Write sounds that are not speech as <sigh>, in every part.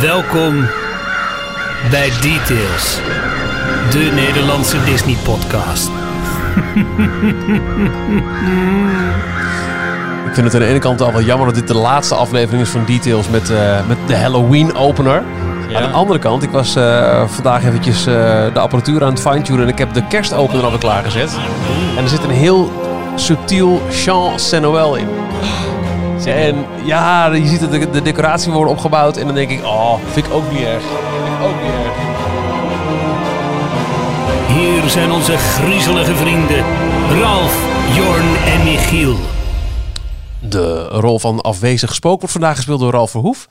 Welkom bij Details, de Nederlandse Disney-podcast. <laughs> Ik vind het aan de ene kant al wel jammer dat dit de laatste aflevering is van Details met, eh, met de Halloween opener. Aan de andere kant, ik was eh, vandaag eventjes eh, de apparatuur aan het fine-tunen en ik heb de kerstopener alweer klaargezet. En er zit een heel subtiel Jean Saint-Noël in. En ja, je ziet dat de, de decoratie worden opgebouwd en dan denk ik, oh, vind ik ook niet erg. Vind ik ook niet erg. Hier zijn onze griezelige vrienden Ralf, Jorn en Michiel. De rol van afwezig spook wordt vandaag gespeeld door Ralf Verhoef.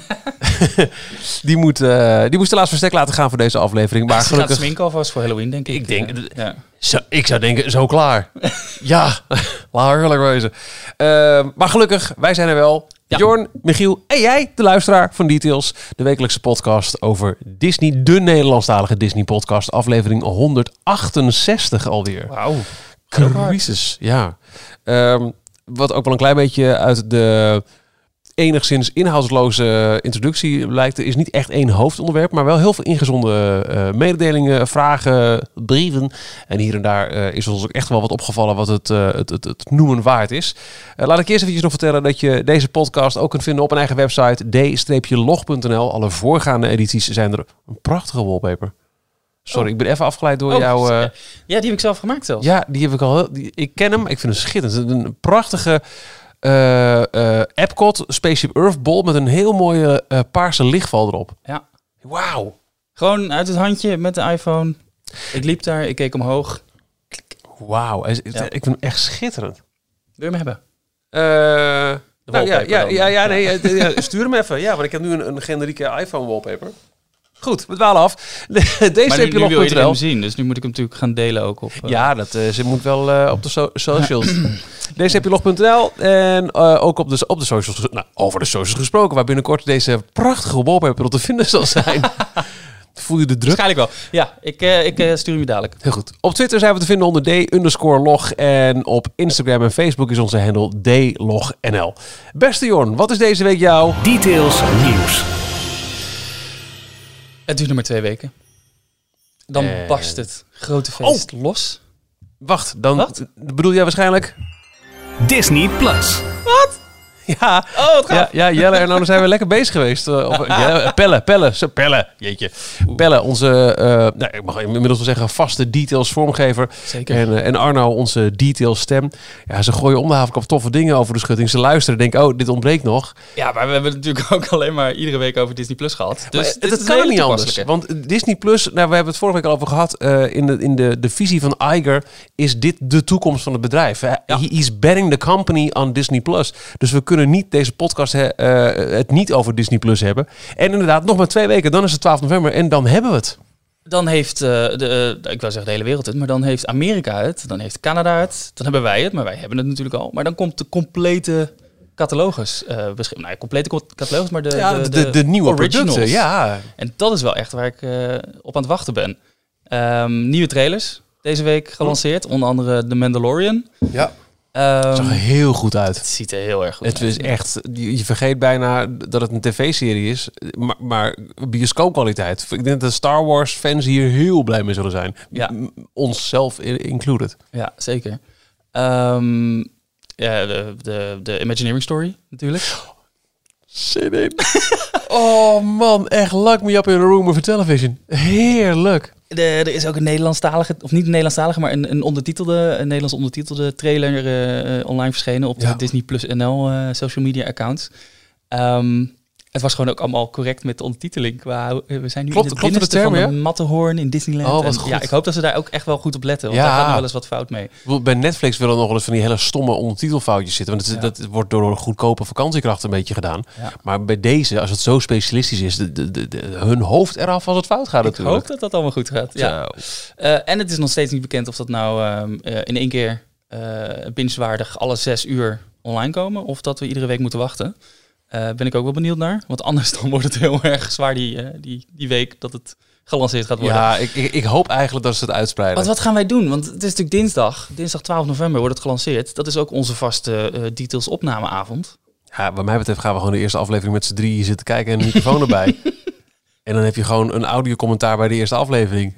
<laughs> die, moet, eh, die moest helaas verstek laten gaan voor deze aflevering. Maar Ze gaat gelukkig... sminken alvast voor Halloween, denk ik. Ik denk- Ja. Zo, ik zou denken, zo klaar. <laughs> ja, <laughs> laat eerlijk wezen. Ehm, maar gelukkig, wij zijn er wel. Ja. Jorn, Michiel en jij, de luisteraar van Details. De wekelijkse podcast over Disney, de Nederlandstalige Disney podcast. Aflevering 168 alweer. Wauw. Crisis, ja. Ehm, wat ook wel een klein beetje uit de enigszins inhoudsloze introductie blijkt, er is niet echt één hoofdonderwerp, maar wel heel veel ingezonden eh, mededelingen, vragen, brieven. En hier en daar eh, is ons ook echt wel wat opgevallen wat het, eh, het, het, het noemen waard is. Eh, laat ik eerst eventjes nog vertellen dat je deze podcast ook kunt vinden op een eigen website, d-log.nl. Alle voorgaande edities zijn er. Een prachtige wallpaper. Sorry, ik ben even afgeleid door Oh, jouw... eh, ja, die heb ik zelf gemaakt zelfs. ja, die heb ik al. Die, ik ken hem. Ik vind hem schitterend. Een prachtige eh eh Epcot Spaceship Earth bol met een heel mooie eh, paarse lichtval erop. Ja. Wauw. Gewoon uit het handje met de iPhone. Ik liep daar, ik keek omhoog. Wauw. Ja. Ik vind hem echt schitterend. Wil je hem hebben? Eh, nou, ja, ja, ja, ja, nee, <laughs> eh, ja, stuur hem even. Ja, want ik heb nu een, een generieke iPhone wallpaper. Goed, we dwalen af. <laughs> Deze Maar heb nu, je nu wil iedereen hem nog zien, dus nu moet ik hem natuurlijk gaan delen ook op... eh, Ja, dat eh, ze moet wel eh, op de so- socials. <clears throat> deze heb je log.nl en eh, ook op de, op de socials. Nou, over de socials gesproken, waar binnenkort deze prachtige wallpaper te vinden zal zijn. <laughs> Voel je de druk? Waarschijnlijk wel. Ja, ik, eh, ik stuur hem je dadelijk. Heel goed. Op Twitter zijn we te vinden onder d-log en op Instagram en Facebook is onze handle dlognl. Beste Jorn, wat is deze week jouw... Details nieuws. Het duurt nog maar twee weken. Dan En- barst het grote feest los. Wacht, dan Wat? bedoel jij waarschijnlijk... Disney Plus. <laughs> Ja, Oh, wat Ja, ja, Jelle en Arno zijn we lekker bezig geweest. Uh, <laughs> ja, pellen, pellen, zo, pellen, jeetje. Pellen, onze, eh, nou, ik mag inmiddels wel zeggen, vaste details vormgever. Zeker. En, eh, en Arno, onze details stem. Ja, ze gooien om de havenkap toffe dingen over de schutting. Ze luisteren en denken, oh, dit ontbreekt nog. Ja, maar we hebben het natuurlijk ook alleen maar iedere week over Disney Plus gehad. Dus dat is kan niet anders. Want Disney Plus, nou, we hebben het vorige week al over gehad. eh, in de, in de, de visie van Iger is dit de toekomst van het bedrijf. Ja. He is betting the company on Disney Plus. Dus we kunnen niet deze podcast he- eh, het niet over Disney Plus hebben. En inderdaad, nog maar twee weken, dan is het 12 november en dan hebben we het. Dan heeft, eh, de, eh, ik wil zeggen de hele wereld het, maar dan heeft Amerika het, dan heeft Canada het, dan hebben wij het, maar wij hebben het natuurlijk al. Maar dan komt de complete catalogus beschikbaar. Nou, ja, complete co- catalogus, maar de, Ja, de, de, de nieuwe originals. producten. Ja, En dat is wel echt waar ik op aan het wachten ben. Ehm, nieuwe trailers deze week gelanceerd, onder andere The Mandalorian. ja. Ehm, Het zag er heel goed uit. het ziet er heel erg goed Het uit. is echt, je je vergeet bijna dat het een tv-serie is, maar, maar bioscoopkwaliteit. Ik denk dat de Star Wars fans hier heel blij mee zullen zijn. Ja. Onszelf included. Ja, zeker. Ehm, ja, de, de, de Imagineering Story natuurlijk. Zin in. <laughs> oh man, echt lock me up in a room of a television. Heerlijk. De, er is ook een Nederlandstalige, of niet een Nederlandstalige, maar een, een ondertitelde, een Nederlands ondertitelde trailer eh, eh, online verschenen op de Ja. Disney Plus NL eh, social media accounts. Ehm, het was gewoon ook allemaal correct met de ondertiteling. Qua, eh, we zijn nu Klopt- in het klopte de term, van de Matterhorn in Disneyland. Oh, En. Ja, ik hoop dat ze daar ook echt wel goed op letten, want Ja. daar gaat nog wel eens wat fout mee. Ik Bij Netflix willen nog wel eens van die hele stomme ondertitelfoutjes zitten. Want het, Ja. dat wordt door goedkope vakantiekrachten een beetje gedaan. Ja. Maar bij deze, als het zo specialistisch is, de, de, hun hoofd eraf als het fout gaat Ik natuurlijk. hoop dat dat allemaal goed gaat. Ja. Eh, en het is nog steeds niet bekend of dat nou ehm, eh, in één keer binge-waardig alle zes uur online komen. Of dat we iedere week moeten wachten. Eh, ben ik ook wel benieuwd naar. Want anders dan wordt het heel erg zwaar die, eh, die, die week dat het gelanceerd gaat worden. Ja, ik, ik, ik hoop eigenlijk dat ze het uitspreiden. Want wat gaan wij doen? Want het is natuurlijk dinsdag. Dinsdag 12 november wordt het gelanceerd. Dat is ook onze vaste eh, details opnameavond. Ja, wat mij betreft gaan we gewoon de eerste aflevering met z'n drieën zitten kijken en een microfoon erbij. <laughs> En dan heb je gewoon een audiocommentaar bij de eerste aflevering.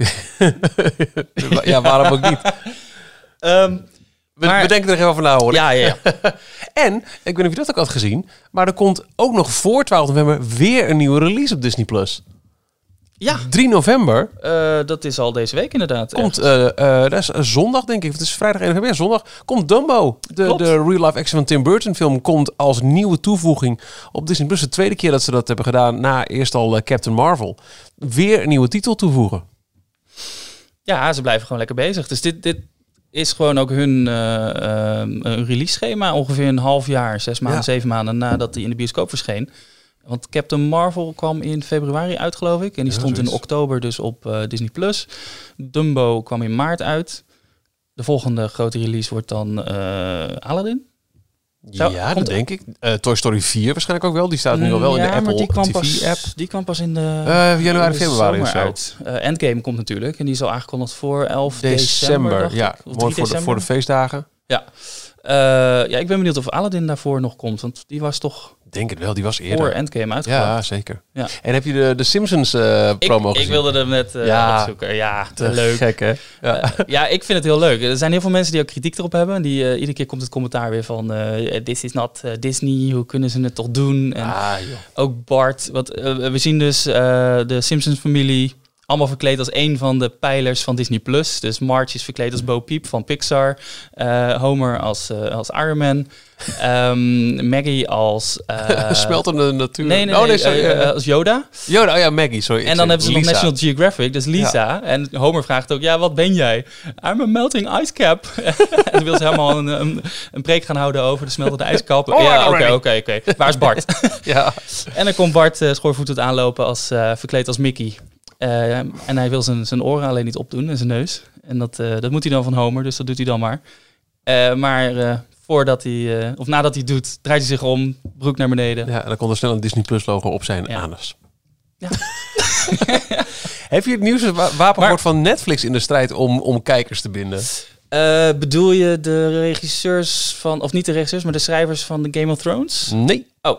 <laughs> ja, waarom ook niet? Ehm, We, Maar- we denken er even over na, hoor. ja, ja, ja. <laughs> En, ik weet niet of je dat ook had gezien, maar er komt ook nog voor 12 november weer een nieuwe release op Disney+. Plus. ja 3 november eh, dat is al deze week inderdaad. komt, eh, eh, dat is zondag denk ik, het is vrijdag 1 november, ja, zondag, komt Dumbo. De, Klopt. de real-life action van Tim Burton film komt als nieuwe toevoeging op Disney+. Plus. De tweede keer dat ze dat hebben gedaan, na eerst al Captain Marvel. Weer een nieuwe titel toevoegen. Ja, ze blijven gewoon lekker bezig. Dus dit, dit is gewoon ook hun eh, ehm, release schema. Ongeveer een half jaar, zes maanden, Ja. zeven maanden nadat die in de bioscoop verscheen. Want Captain Marvel kwam in februari uit, geloof ik. En die Ja, stond in oktober dus op eh, Disney+. Plus. Dumbo kwam in maart uit. De volgende grote release wordt dan eh, Aladdin. Zou- ja, dat denk ik. Eh, Toy Story 4 waarschijnlijk ook wel. Die staat nu al wel in de maar Apple die kwam pas, TV-app. Die kwam pas in de Eh, januari, februari of zo. uit. Eh, Endgame komt natuurlijk. En die is al aangekondigd voor 11 december. Ja. Mooi 3 voor de, voor de feestdagen. Ja. Ja, ik ben benieuwd of Aladdin daarvoor nog komt. Want die was toch Denk het wel, die was eerder. voor Endgame uitgebracht. Ja, zeker. Ja. En heb je de, de Simpsons ik, promo ik gezien? wilde hem net eh, Ja. opzoeken. Ja, Te leuk. gek, hè? Ja. Eh, <laughs> ja, ik vind het heel leuk. Er zijn heel veel mensen die ook kritiek erop hebben. Die, iedere keer komt het commentaar weer van... This is not Disney, hoe kunnen ze het toch doen? En ah, joh. ook Bart. Wat, we zien dus de Simpsons-familie allemaal verkleed als een van de pijlers van Disney+. Plus. Dus Marge is verkleed als Bo Peep van Pixar. eh, Homer als, eh, als Iron Man. <laughs> ehm, Maggie als... eh, <laughs> Smeltende natuur. Nee, nee, oh, nee, sorry. als Yoda. Yoda, oh ja, Maggie, sorry. En dan hebben ze nog. National Geographic, dus Lisa. En Homer vraagt ook, ja, wat ben jij? I'm a melting ice cap. <laughs> en dan wil ze helemaal een, een, een preek gaan houden over de smeltende ijskap. Oh, ja, oké, oké, oké. Waar is Bart? Ja, En dan komt Bart uh, schoorvoetend aanlopen als verkleed als Mickey. Eh, en hij wil zijn, zijn oren alleen niet opdoen en zijn neus. En dat, eh, dat moet hij dan van Homer, dus dat doet hij dan maar. Eh, maar voordat hij, of nadat hij doet, draait hij zich om, broek naar beneden. ja, en dan komt er snel een Disney Plus logo op zijn Ja. anus. Ja. <laughs> Heb je het nieuws wa- wapenwoord van Netflix in de strijd om, om kijkers te binden? Bedoel je de regisseurs van, of niet de regisseurs, maar de schrijvers van de Game of Thrones? Nee. Oh,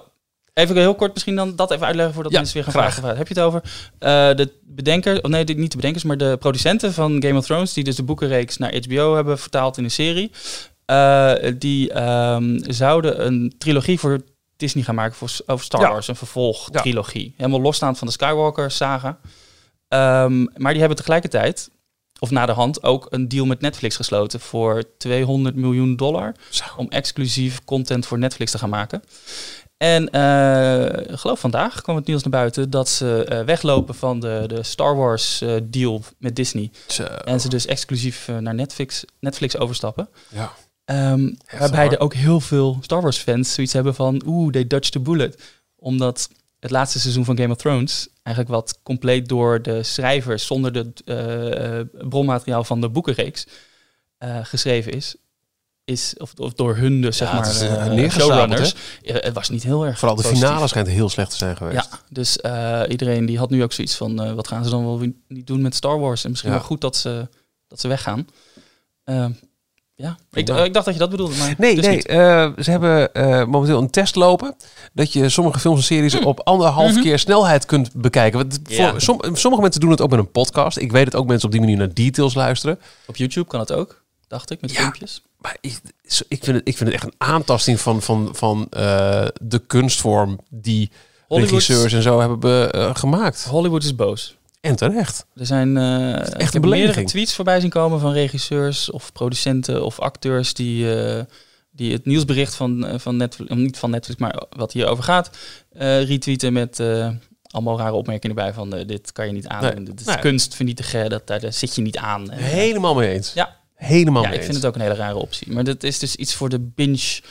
even heel kort misschien dan dat even uitleggen voordat Ja, mensen weer gaan graag. vragen. Heb je het over? Eh, de bedenker, of nee, niet de bedenkers, maar de producenten van Game of Thrones, die dus de boekenreeks naar HBO hebben vertaald in een serie, eh, die ehm, zouden een trilogie voor Disney gaan maken voor, over Star Ja. Wars, een vervolgtrilogie. Helemaal losstaand van de Skywalker-saga. Ehm, maar die hebben tegelijkertijd, of na de hand, ook een deal met Netflix gesloten voor 200 miljoen dollar Zo. om exclusief content voor Netflix te gaan maken. En ik geloof vandaag kwam het nieuws naar buiten dat ze eh, weglopen van de, de Star Wars eh, deal met Disney. Zo. En ze dus exclusief naar Netflix, Netflix overstappen. Ja. Ehm, waarbij er ook heel veel Star Wars fans zoiets hebben van oeh, they dodged the bullet. Omdat het laatste seizoen van Game of Thrones eigenlijk wat compleet door de schrijvers zonder de eh, bronmateriaal van de boekenreeks geschreven is. Is, of, of door hun dus, zeg Ja, maar, neergezabeld, showrunners. Het was niet heel erg Vooral de positief. finale schijnt heel slecht te zijn geweest. Ja, dus iedereen die had nu ook zoiets van, wat gaan ze dan wel niet doen met Star Wars? En misschien Ja. wel goed dat ze, dat ze weggaan. Ehm, ja, ik, ik dacht dat je dat bedoelde, maar Nee, dus nee niet. ze hebben momenteel een test lopen. Dat je sommige films en series op anderhalf Mhm. keer snelheid kunt bekijken. Want Ja. voor, som- sommige mensen doen het ook met een podcast. Ik weet het ook mensen op die manier naar details luisteren. Op YouTube kan het ook, dacht ik, met Ja. filmpjes. Maar ik, ik, vind het, ik vind het echt een aantasting van, van, van eh, de kunstvorm die Hollywood, regisseurs en zo hebben be- eh, gemaakt. Hollywood is boos. En terecht. Er zijn eh ik een meerdere tweets voorbij zien komen van regisseurs of producenten of acteurs die, die het nieuwsbericht van, van Netflix, niet van Netflix, maar wat hierover gaat, retweeten met allemaal rare opmerkingen erbij van eh, dit kan je niet aan. Nee. Dit is Nee. kunst vernietigen, dat, daar, daar zit je niet aan. Helemaal mee eens. Ja. Helemaal ja, mee ik vind het ook een hele rare optie. Maar dat is dus iets voor de binge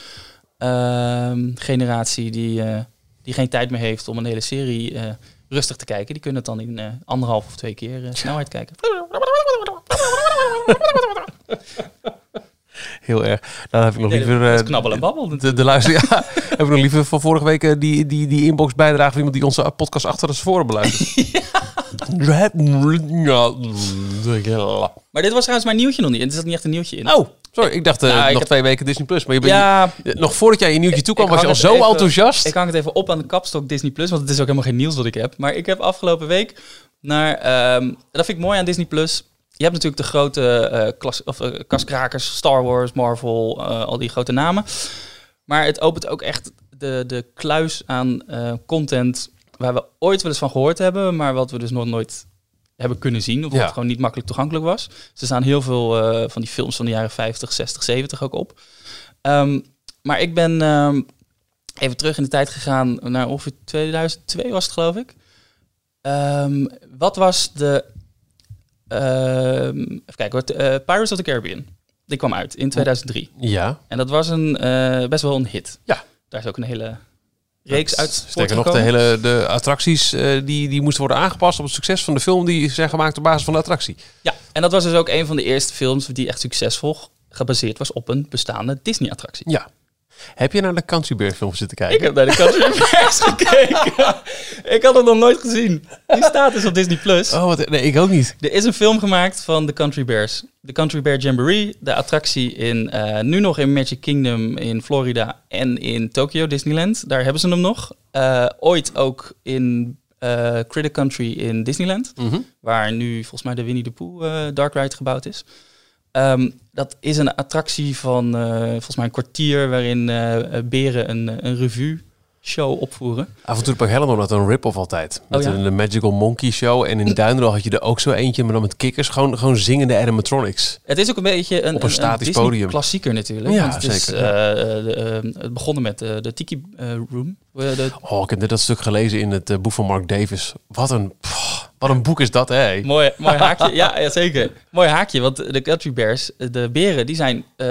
ehm, generatie die, eh, die geen tijd meer heeft om een hele serie eh, rustig te kijken. Die kunnen het dan in eh, anderhalf of twee keer eh, snelheid kijken. <laughs> Heel erg. Dan heb ik nog liever... is eh, knabbel en babbel. de, de luister, ja, <laughs> heb ik nog liever van vorige week eh, die, die, die inbox bijdrage van iemand die onze podcast achter de voren beluistert. <laughs> ja. Maar dit was trouwens mijn nieuwtje nog niet. En er zat niet echt een nieuwtje in. Oh, sorry. Ik dacht eh, Nou, ik nog heb- twee weken Disney Plus. Maar je bent ja, niet- nog voordat jij je nieuwtje toekwam, was je al zo even- enthousiast. ik hang het even op aan de kapstok Disney Plus, want het is ook helemaal geen nieuws wat ik heb. Maar ik heb afgelopen week naar, ehm, dat vind ik mooi aan Disney Plus. Je hebt natuurlijk de grote klas, of, eh, kaskrakers, Star Wars, Marvel, eh, al die grote namen. Maar het opent ook echt de, de kluis aan content waar we ooit wel eens van gehoord hebben, maar wat we dus nog nooit hebben kunnen zien. Of Ja. wat gewoon niet makkelijk toegankelijk was. Dus er staan heel veel van die films van de jaren 50, 60, 70 ook op. Ehm, maar ik ben ehm, even terug in de tijd gegaan naar ongeveer 2002 was het geloof ik. Ehm, wat was de... ehm, even kijken hoor. eh, Pirates of the Caribbean. Die kwam uit in 2003. Ja. En dat was een, eh, best wel een hit. Ja. Daar is ook een hele reeks uit Sterker nog, de, hele, de attracties eh, die, die moesten worden aangepast op het succes van de film die zijn gemaakt op basis van de attractie. Ja, en dat was dus ook een van de eerste films die echt succesvol gebaseerd was op een bestaande Disney-attractie. Ja. Heb je naar de Country Bear film zitten kijken? Ik heb naar de Country Bears <laughs> gekeken. ik had het nog nooit gezien. Die staat dus op Disney+. Plus. Oh, wat, nee, ik ook niet. Er is een film gemaakt van de Country Bears. De Country Bear Jamboree, de attractie in, eh, nu nog in Magic Kingdom in Florida en in Tokyo Disneyland. Daar hebben ze hem nog. Eh, ooit ook in eh Critter Country in Disneyland. Mhm. Waar nu volgens mij de Winnie the Pooh Dark Ride gebouwd is. Ehm, dat is een attractie van eh, volgens mij een kwartier waarin eh, eh, beren een, een revue show opvoeren. Af en toe bij Hellendoorn had een rip-off altijd. Met Oh, ja? een, Magical Monkey Show. En in Duindel had je er ook zo eentje, maar dan met kikkers. Gewoon, gewoon zingende animatronics. Het is ook een beetje een, Op een statisch podium. klassieker natuurlijk. Ja, want het is, zeker, eh, eh, eh, het begonnen met eh, de Tiki eh, Room. Eh, de, Oh, ik heb net dat stuk gelezen in het eh, boek van Mark Davis. Wat een, pff, wat een boek is dat, hè? mooi, mooi <laughs> haakje. ja, ja, zeker. Mooi haakje, want de Country Bears, de beren, die zijn eh,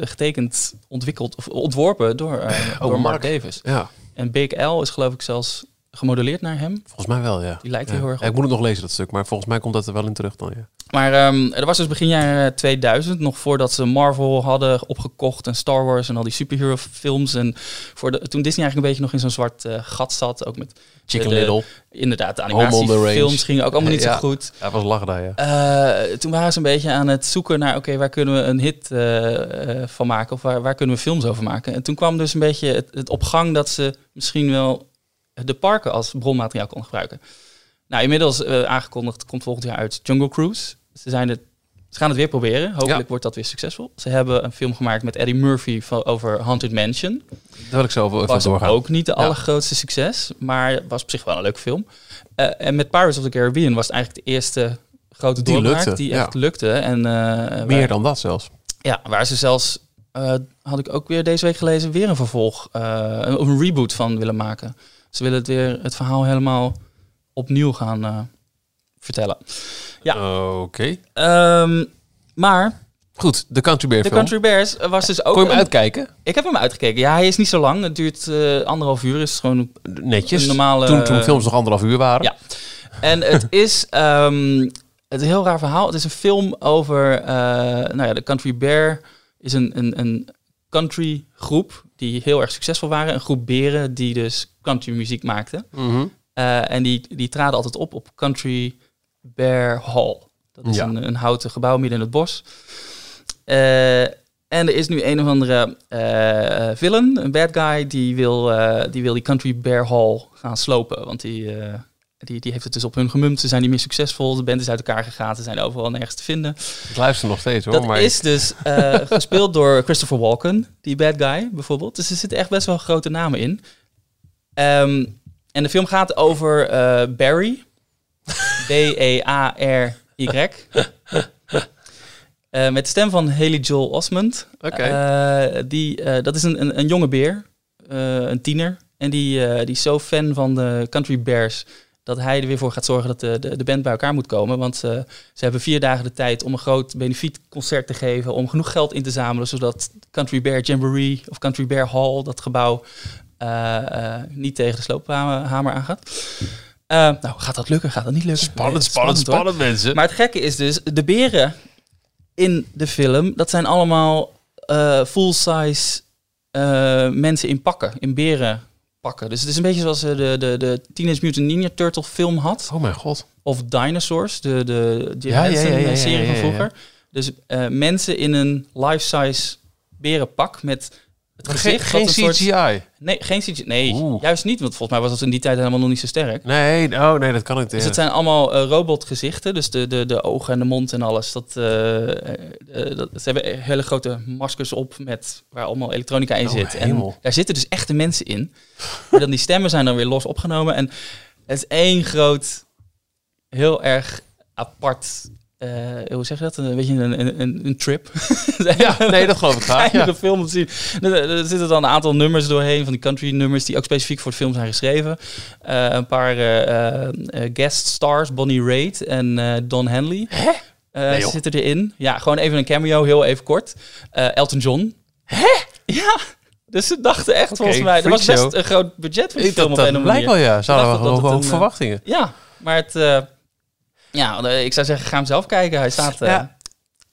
getekend, ontwikkeld of ontworpen door, eh, door Mark. Mark. Davis. Ja, En Big L is geloof ik zelfs gemodelleerd naar hem. volgens mij wel, ja. Die lijkt Ja. heel erg Ja, ik moet het nog lezen, dat stuk. Maar volgens mij komt dat er wel in terug dan, ja. Maar ehm, er was dus begin jaren 2000, nog voordat ze Marvel hadden opgekocht en Star Wars en al die superhero films. En voor de, toen Disney eigenlijk een beetje nog in zo'n zwart eh, gat zat, ook met Chicken de- Little. inderdaad de animatiefilms gingen ook allemaal niet Ja. zo goed. Ja, was lachen daar, ja. Eh, toen waren ze een beetje aan het zoeken naar, oké, waar kunnen we een hit eh, van maken? Of waar, waar kunnen we films over maken? En toen kwam dus een beetje het, het op gang dat ze misschien wel de parken als bronmateriaal konden gebruiken. Nou, inmiddels eh, aangekondigd, komt volgend jaar uit Jungle Cruise. Ze, zijn het, ze gaan het weer proberen. Hopelijk Ja. wordt dat weer succesvol. Ze hebben een film gemaakt met Eddie Murphy van, over Haunted Mansion. Daar wil ik zo over even Was doorgaan. ook niet de Ja. allergrootste succes, maar was op zich wel een leuke film. Eh, en met Pirates of the Caribbean was het eigenlijk de eerste grote Die doorbraak lukte, die ja. echt lukte. En, eh, Meer waar, dan dat zelfs. Ja, waar ze zelfs, had ik ook weer deze week gelezen, weer een vervolg, een reboot van willen maken. Ze willen het weer het verhaal helemaal opnieuw gaan eh, vertellen. Ja. Oké. Ehm, maar Goed, de Country Bear de. Country Bears was dus ook... Kon je hem uitkijken? Ik heb hem uitgekeken. Ja, hij is niet zo lang. Het duurt eh, anderhalf uur. Is gewoon Netjes. Normale- toen, toen films nog anderhalf uur waren. Ja. En het <laughs> is ehm, het is een heel raar verhaal. Het is een film over, eh, nou ja, de Country Bear is een, een, een country groep die heel erg succesvol waren. Een groep beren die dus country muziek maakten. Mhm. Eh, en die, die traden altijd op op Country Bear Hall. Dat is Ja. een, een houten gebouw midden in het bos. Eh, en er is nu een of andere eh villain, een bad guy, die wil, die wil die Country Bear Hall gaan slopen. Want die, die, die heeft het dus op hun gemumpt. Ze zijn niet meer succesvol. De band is uit elkaar gegaan. Ze zijn overal nergens te vinden. Ik luister nog steeds hoor. Dat maar is dus <laughs> gespeeld door Christopher Walken, die bad guy bijvoorbeeld. Dus er zitten echt best wel grote namen in. Ehm, en de film gaat over eh, Barry. E B-E-A-R-Y. <laughs> Eh, met de stem van Haley Joel Osment. Eh, die, dat is een, een, een jonge beer, een tiener. En die, die is zo fan van de Country Bears dat hij er weer voor gaat zorgen dat de, de, de band bij elkaar moet komen. Want ze hebben vier dagen de tijd om een groot benefietconcert te geven, om genoeg geld in te zamelen, zodat Country Bear Jamboree of Country Bear Hall, dat gebouw, niet tegen de sloophamer aangaat. Eh, nou, gaat dat lukken? Gaat dat niet lukken? spannend, spannend, spannend mensen. Maar het gekke is dus, de beren in de film, dat zijn allemaal eh, full-size eh, mensen in pakken, in beren pakken. Dus het is een beetje zoals eh, de, de, de Teenage Mutant Ninja Turtle film had. Oh mijn god. Of Dinosaurs, de, de Jim Ja, ja, Henson, ja, ja, eh, serie van vroeger. Dus eh, mensen in een life-size berenpak met het gezicht. geen, geen een soort- CGI. Nee, geen CGI. Nee, Oeh. juist niet. Want volgens mij was dat in die tijd helemaal nog niet zo sterk. Nee, oh nee, dat kan niet. Dus het zijn allemaal eh, robotgezichten. Dus de, de, de ogen en de mond en alles. Dat, eh, eh, dat, ze hebben hele grote maskers op met, waar allemaal elektronica in Oh, zit. hemel. En daar zitten dus echte mensen in. maar dan die stemmen zijn dan weer los opgenomen. En het is één groot, heel erg apart... eh, hoe zeg je dat? Een beetje een, een, een, een trip. <laughs> Ja, nee, dat geloof ik graag. Ja. film te zien. Er, er zitten dan een aantal nummers doorheen, van die country nummers, die ook specifiek voor de film zijn geschreven. Eh, een paar eh, guest stars, Bonnie Raitt en Don Henley. Hè? Nee, zitten erin. Ja, gewoon even een cameo, heel even kort. Elton John. Hè? Ja. Dus ze dachten echt, volgens mij, er was best een groot budget voor die Ik- film dat op dat een of manier. ja. Dacht we dat het hoge verwachtingen. Ja, maar het... eh, ja, eh, ik zou zeggen, ga hem zelf kijken. Hij staat eh,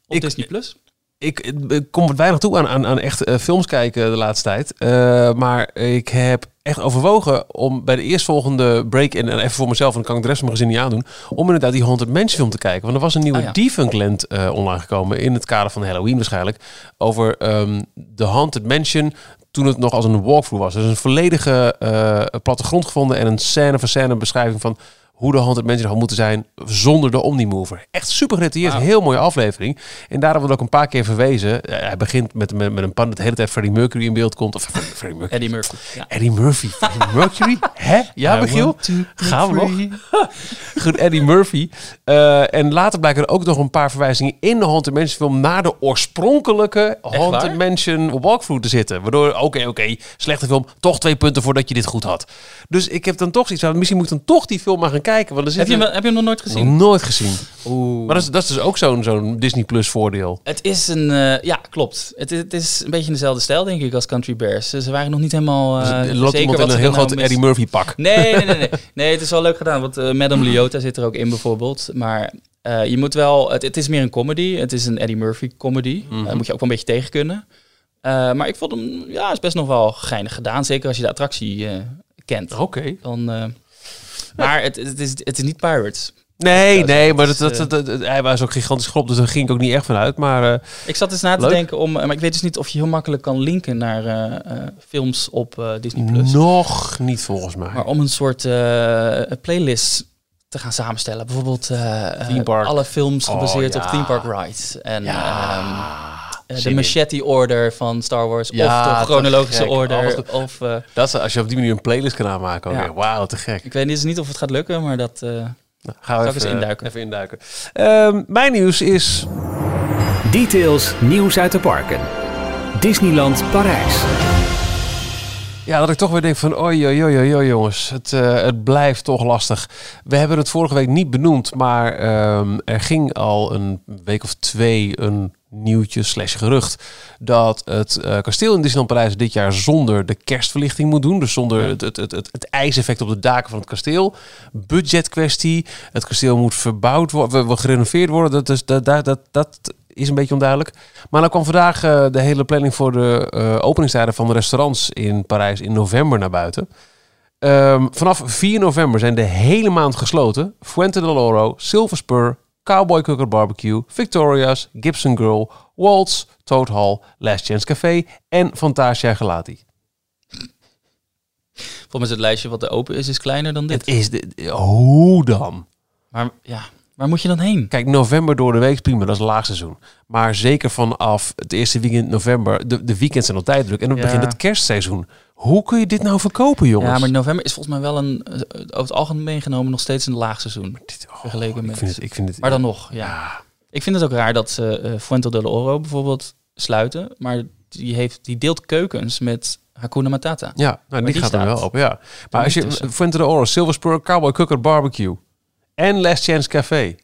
op Ik- Disney+. Plus. Ik, ik kom wat weinig toe aan, aan, aan echt eh, films kijken de laatste tijd. Eh, maar ik heb echt overwogen om bij de eerstvolgende break... en, en even voor mezelf, en dan kan ik de rest van mijn gezin niet aandoen... om inderdaad die Haunted Mansion film te kijken. Want er was een nieuwe Oh ja. Defunctland eh online gekomen... in het kader van Halloween waarschijnlijk... over ehm, de Haunted Mansion toen het nog als een walkthrough was. Dus een volledige eh, plattegrond gevonden... en een scène voor scène beschrijving van hoe de Haunted Mansion had moeten zijn zonder de Omnimover. Echt super gedetailleerd, heel mooie aflevering. En daarom wordt ook een paar keer verwezen. Eh, hij begint met, met, met een pan dat de hele tijd Freddie Mercury in beeld komt. Of Freddie, Freddie Mercury. Eddie Murphy. Ja. Eddie Murphy. Freddie Mercury? <laughs> Hè? Ja, Michiel? Gaan we nog? <laughs> Goed, Eddie Murphy. Eh, en later blijken er ook nog een paar verwijzingen in de Haunted Mansion film naar de oorspronkelijke Haunted? Mansion walkthrough te zitten. Waardoor, oké, oké, slechte film, toch twee punten voordat je dit goed had. Dus ik heb dan toch zoiets van, misschien moet ik dan toch die film maar gaan kijken. Want er zit Heb je, hem, heb je hem nog nooit nog gezien? nooit gezien. Oeh. Maar dat is, dat is dus ook zo'n zo'n Disney Plus voordeel. Het is een... eh, ja, klopt. Het, is- het is een beetje in dezelfde stijl, denk ik, als Country Bears. Ze waren nog niet helemaal Dus eh loopt zeker wat in een heel nou groot Eddie Murphy pak. Nee, nee, nee, nee. Nee, het is wel leuk gedaan, want eh Madame Leota zit er ook in bijvoorbeeld. Maar eh, je moet wel... Het, het is meer een comedy. Het is een Eddie Murphy comedy. Mhm. Daar moet je ook wel een beetje tegen kunnen. Eh, maar ik vond hem... Ja, is best nog wel geinig gedaan. Zeker als je de attractie eh, kent. Oké. Dan, eh, maar het, het, is, het is niet Pirates. Nee, Ja, nee, maar is, dat, dat, dat, dat- hij was ook gigantisch groot, dus daar ging ik ook niet echt van uit. Maar eh, Ik zat eens na te Leuk. denken om, maar ik weet dus niet of je heel makkelijk kan linken naar eh, eh, films op eh, Disney Plus. nog niet volgens mij. Maar om een soort eh, playlist te gaan samenstellen, bijvoorbeeld eh, alle films Oh, gebaseerd ja. op theme park rides en Ja, ehm, de in. machete order van Star Wars Ja, of de chronologische. Oh, order of eh, Dat is, als je op die manier een playlist kan aanmaken. ook Ja. Wauw, te gek. ik weet dus niet of het gaat lukken, maar dat eh, Nou, gaan we ik even, eens induiken? Even induiken. Ehm, mijn nieuws is... Details nieuws uit de parken. Disneyland Parijs. Ja, dat ik toch weer denk van... Oei, oei, oei, oei, jongens. Het, eh, het blijft toch lastig. We hebben het vorige week niet benoemd... maar ehm, er ging al een week of twee een nieuwtje slash gerucht... dat het eh, kasteel in Disneyland Parijs dit jaar zonder de kerstverlichting moet doen. Dus zonder het, het, het, het, het ijseffect op de daken van het kasteel. Budgetkwestie. Het kasteel moet verbouwd worden, gerenoveerd worden. Dat is, dat, dat, dat, dat is een beetje onduidelijk. Maar dan kwam vandaag eh, de hele planning voor de eh, openingstijden van de restaurants in Parijs in november naar buiten. Ehm, vanaf 4 november zijn de hele maand gesloten. Fuente del Oro, Silver Spur, Cowboy Cooker Barbecue, Victoria's, Gibson Girl, Waltz, Toad Hall, Last Chance Café en Fantasia Gelati. volgens mij is het lijstje wat er open is, is kleiner dan dit. Het is de, hoe dan? Maar ja, waar moet je dan heen? Kijk, november door de week prima, dat is laagseizoen. Maar zeker vanaf het eerste weekend november, de, de weekends zijn altijd druk. En dan Ja. begint het kerstseizoen. Hoe kun je dit nou verkopen, jongens? Ja, maar november is volgens mij wel een, eh, over het algemeen genomen nog steeds een laagseizoen. Dit- oh, vergeleken ik met- Vind het, ik vind het, Maar dan nog, ja. Ik vind het ook raar dat ze eh, Fuente del Oro bijvoorbeeld sluiten. Maar die, heeft, die deelt keukens met Hakuna Matata. Ja, nou, die, die gaat er wel op, ja. Maar als je tussen. Fuente de Oro, Silver Spur, Cowboy Cooker Barbecue en Last Chance Café.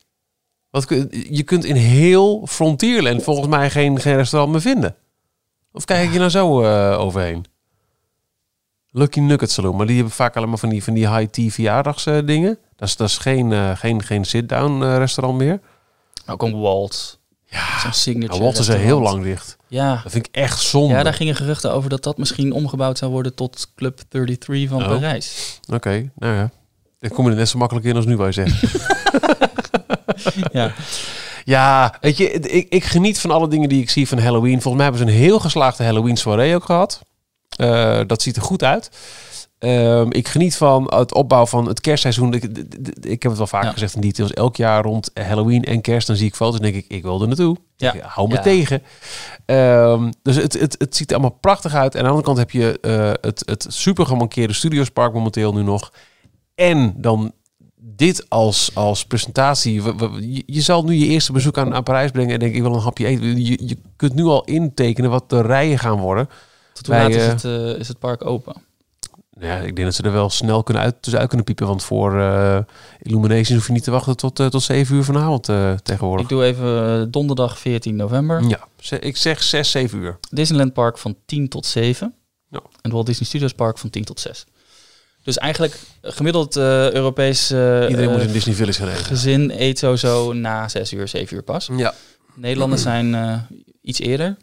Wat, je kunt in heel Frontierland volgens mij geen, geen restaurant meer vinden. Of kijk ik je nou zo eh, overheen? Lucky Nugget Saloon, maar die hebben vaak allemaal van die, van die high-tea verjaardagsdingen. dat, is, dat is geen, eh, geen, geen sit-down eh, restaurant meer. Ook een Walt. Ja, Zo'n signature nou, Walt is er heel lang dicht. Ja. Dat vind ik echt zonde. ja, daar gingen geruchten over dat dat misschien omgebouwd zou worden tot Club 33 van Oh. Parijs. Oké, nou ja. Ik kom er net zo makkelijk in als nu, wij zeggen. <laughs> Ja. Ja, weet je, ik, ik geniet van alle dingen die ik zie van Halloween. Volgens mij hebben ze een heel geslaagde Halloween soirée ook gehad. Eh, dat ziet er goed uit. Ehm, ik geniet van het opbouwen van het kerstseizoen. Ik, ik heb het wel vaker Ja. gezegd in details. Elk jaar rond Halloween en kerst, dan zie ik foto's en denk ik, ik wil er naartoe. Ja. Ik hou me Ja. tegen. Ehm, dus het, het, het ziet er allemaal prachtig uit. En aan de andere kant heb je eh, het, het super gemankeerde Studiospark momenteel nu nog. En dan dit als, als presentatie. We- we- je, je zal nu je eerste bezoek aan, aan Parijs brengen en denk ik, wil een hapje eten. Je, je kunt nu al intekenen wat de rijen gaan worden. Tot hoe laat is eh, het, eh, is het park open? Nou Ja, ik denk dat ze er wel snel kunnen uit, tussenuit kunnen piepen. Want voor eh Illuminations hoef je niet te wachten tot, tot 7 uur vanavond tegenwoordig. Ik doe even donderdag 14 november. Ja, ik zeg 6, 7 uur. Disneyland Park van 10 tot 7. Ja. En Walt Disney Studios Park van 10 tot 6. Dus eigenlijk eh, gemiddeld eh, Europees eh, Iedereen eh, moet in Disney Village gaan eten. gezin eet sowieso na 6 uur, 7 uur pas. Ja. Nederlanders zijn eh, iets eerder.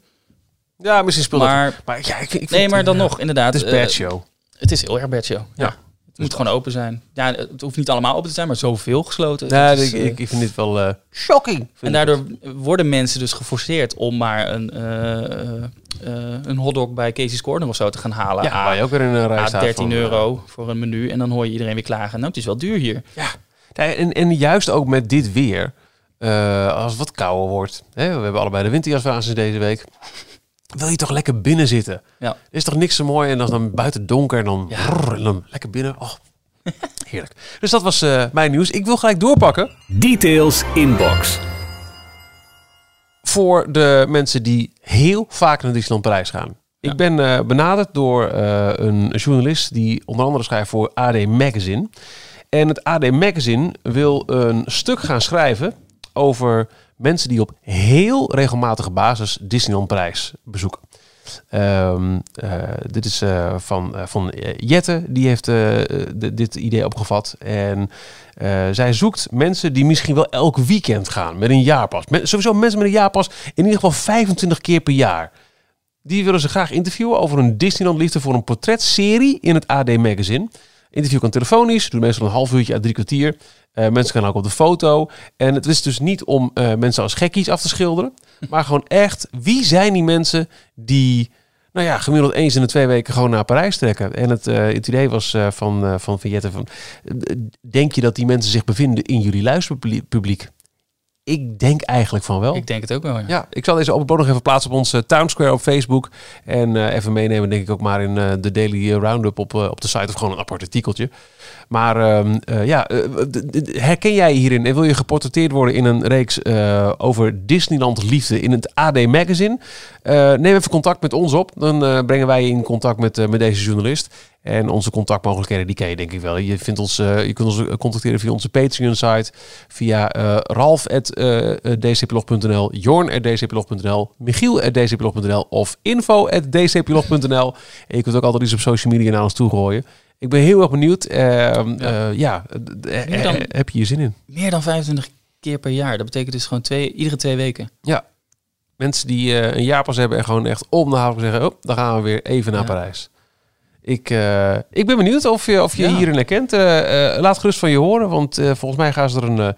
ja, misschien speelt het. Maar Maar ja, ik, ik nee, maar dan nog, inderdaad. Het is eh, bad show. het is heel erg bad show. Ja. Ja. Het moet gewoon open zijn. Ja, het hoeft niet allemaal open te zijn, maar zoveel gesloten. Nee, ik, eh, ik, ik vind dit wel eh, shocking. En daardoor worden mensen dus geforceerd om maar een, eh, een hotdog bij Casey's Corner of zo te gaan halen. Ja, waar je ook weer in een rij Ah, staat 13 van, eh, euro voor een menu. En dan hoor je iedereen weer klagen. Nou, het is wel duur hier. Ja, en, en juist ook met dit weer, als het wat kouder wordt. Hè, we hebben allebei de winterjas aan sinds deze week. Wil je toch lekker binnen zitten? Ja. Er is toch niks zo mooi en als dan buiten donker en dan, Ja. brrr, en dan lekker binnen. Oh, <laughs> heerlijk. Dus dat was eh, mijn nieuws. Ik wil gelijk doorpakken Details inbox. voor de mensen die heel vaak naar Disneyland Parijs gaan. Ja. Ik ben eh, benaderd door eh, een journalist die onder andere schrijft voor AD Magazine. En het AD Magazine wil een stuk gaan schrijven over mensen die op heel regelmatige basis Disneyland Parijs bezoeken. Ehm, eh, dit is eh, van, eh, van Jette, die heeft dit idee opgevat. En zij zoekt mensen die misschien wel elk weekend gaan met een jaarpas. Sowieso mensen met een jaarpas in ieder geval 25 keer per jaar. Die willen ze graag interviewen over een Disneyland liefde voor een portretserie in het AD Magazine. Interview kan telefonisch, doe meestal een half uurtje à drie kwartier. Eh, mensen gaan ook op de foto. En het is dus niet om eh, mensen als gekkies af te schilderen. <laughs> Maar gewoon echt, wie zijn die mensen die, nou ja, gemiddeld eens in de twee weken gewoon naar Parijs trekken? En het, eh, het idee was van, van Vignette van, denk je dat die mensen zich bevinden in jullie luisterpubliek? Ik denk eigenlijk van wel. Ik denk het ook wel, ja. Ja, ik zal deze openboord nog even plaatsen op onze Town Square op Facebook. En eh, even meenemen, denk ik ook maar in eh, de Daily Roundup op, eh, op de site of gewoon een apart artikeltje. Maar ehm, eh, ja, herken jij hierin en wil je geportretteerd worden in een reeks over Disneyland liefde in het AD Magazine? Neem even contact met ons op. Dan brengen wij je in contact met, met deze journalist. En onze contactmogelijkheden, die ken je denk ik wel. Je, vindt ons, eh, je kunt ons contacteren via onze Patreon-site, via eh ralf.dcplog.nl, jorn.dcplog.nl, michiel.dcplog.nl of info.dcplog.nl. En je kunt ook altijd iets op social media naar ons toe gooien. Ik ben heel erg benieuwd. Ehm, ja, ja dan- eh, heb je hier zin in? Meer dan 25 keer per jaar. Dat betekent dus gewoon twee, iedere twee weken. Ja. Mensen die eh, een jaarpas hebben en gewoon echt om de haven zeggen... Oh, dan gaan we weer even naar Ja. Parijs. Ik, eh, ik ben benieuwd of je, of je Ja. hierin herkent. Eh, eh, laat gerust van je horen, want volgens mij gaan ze er een,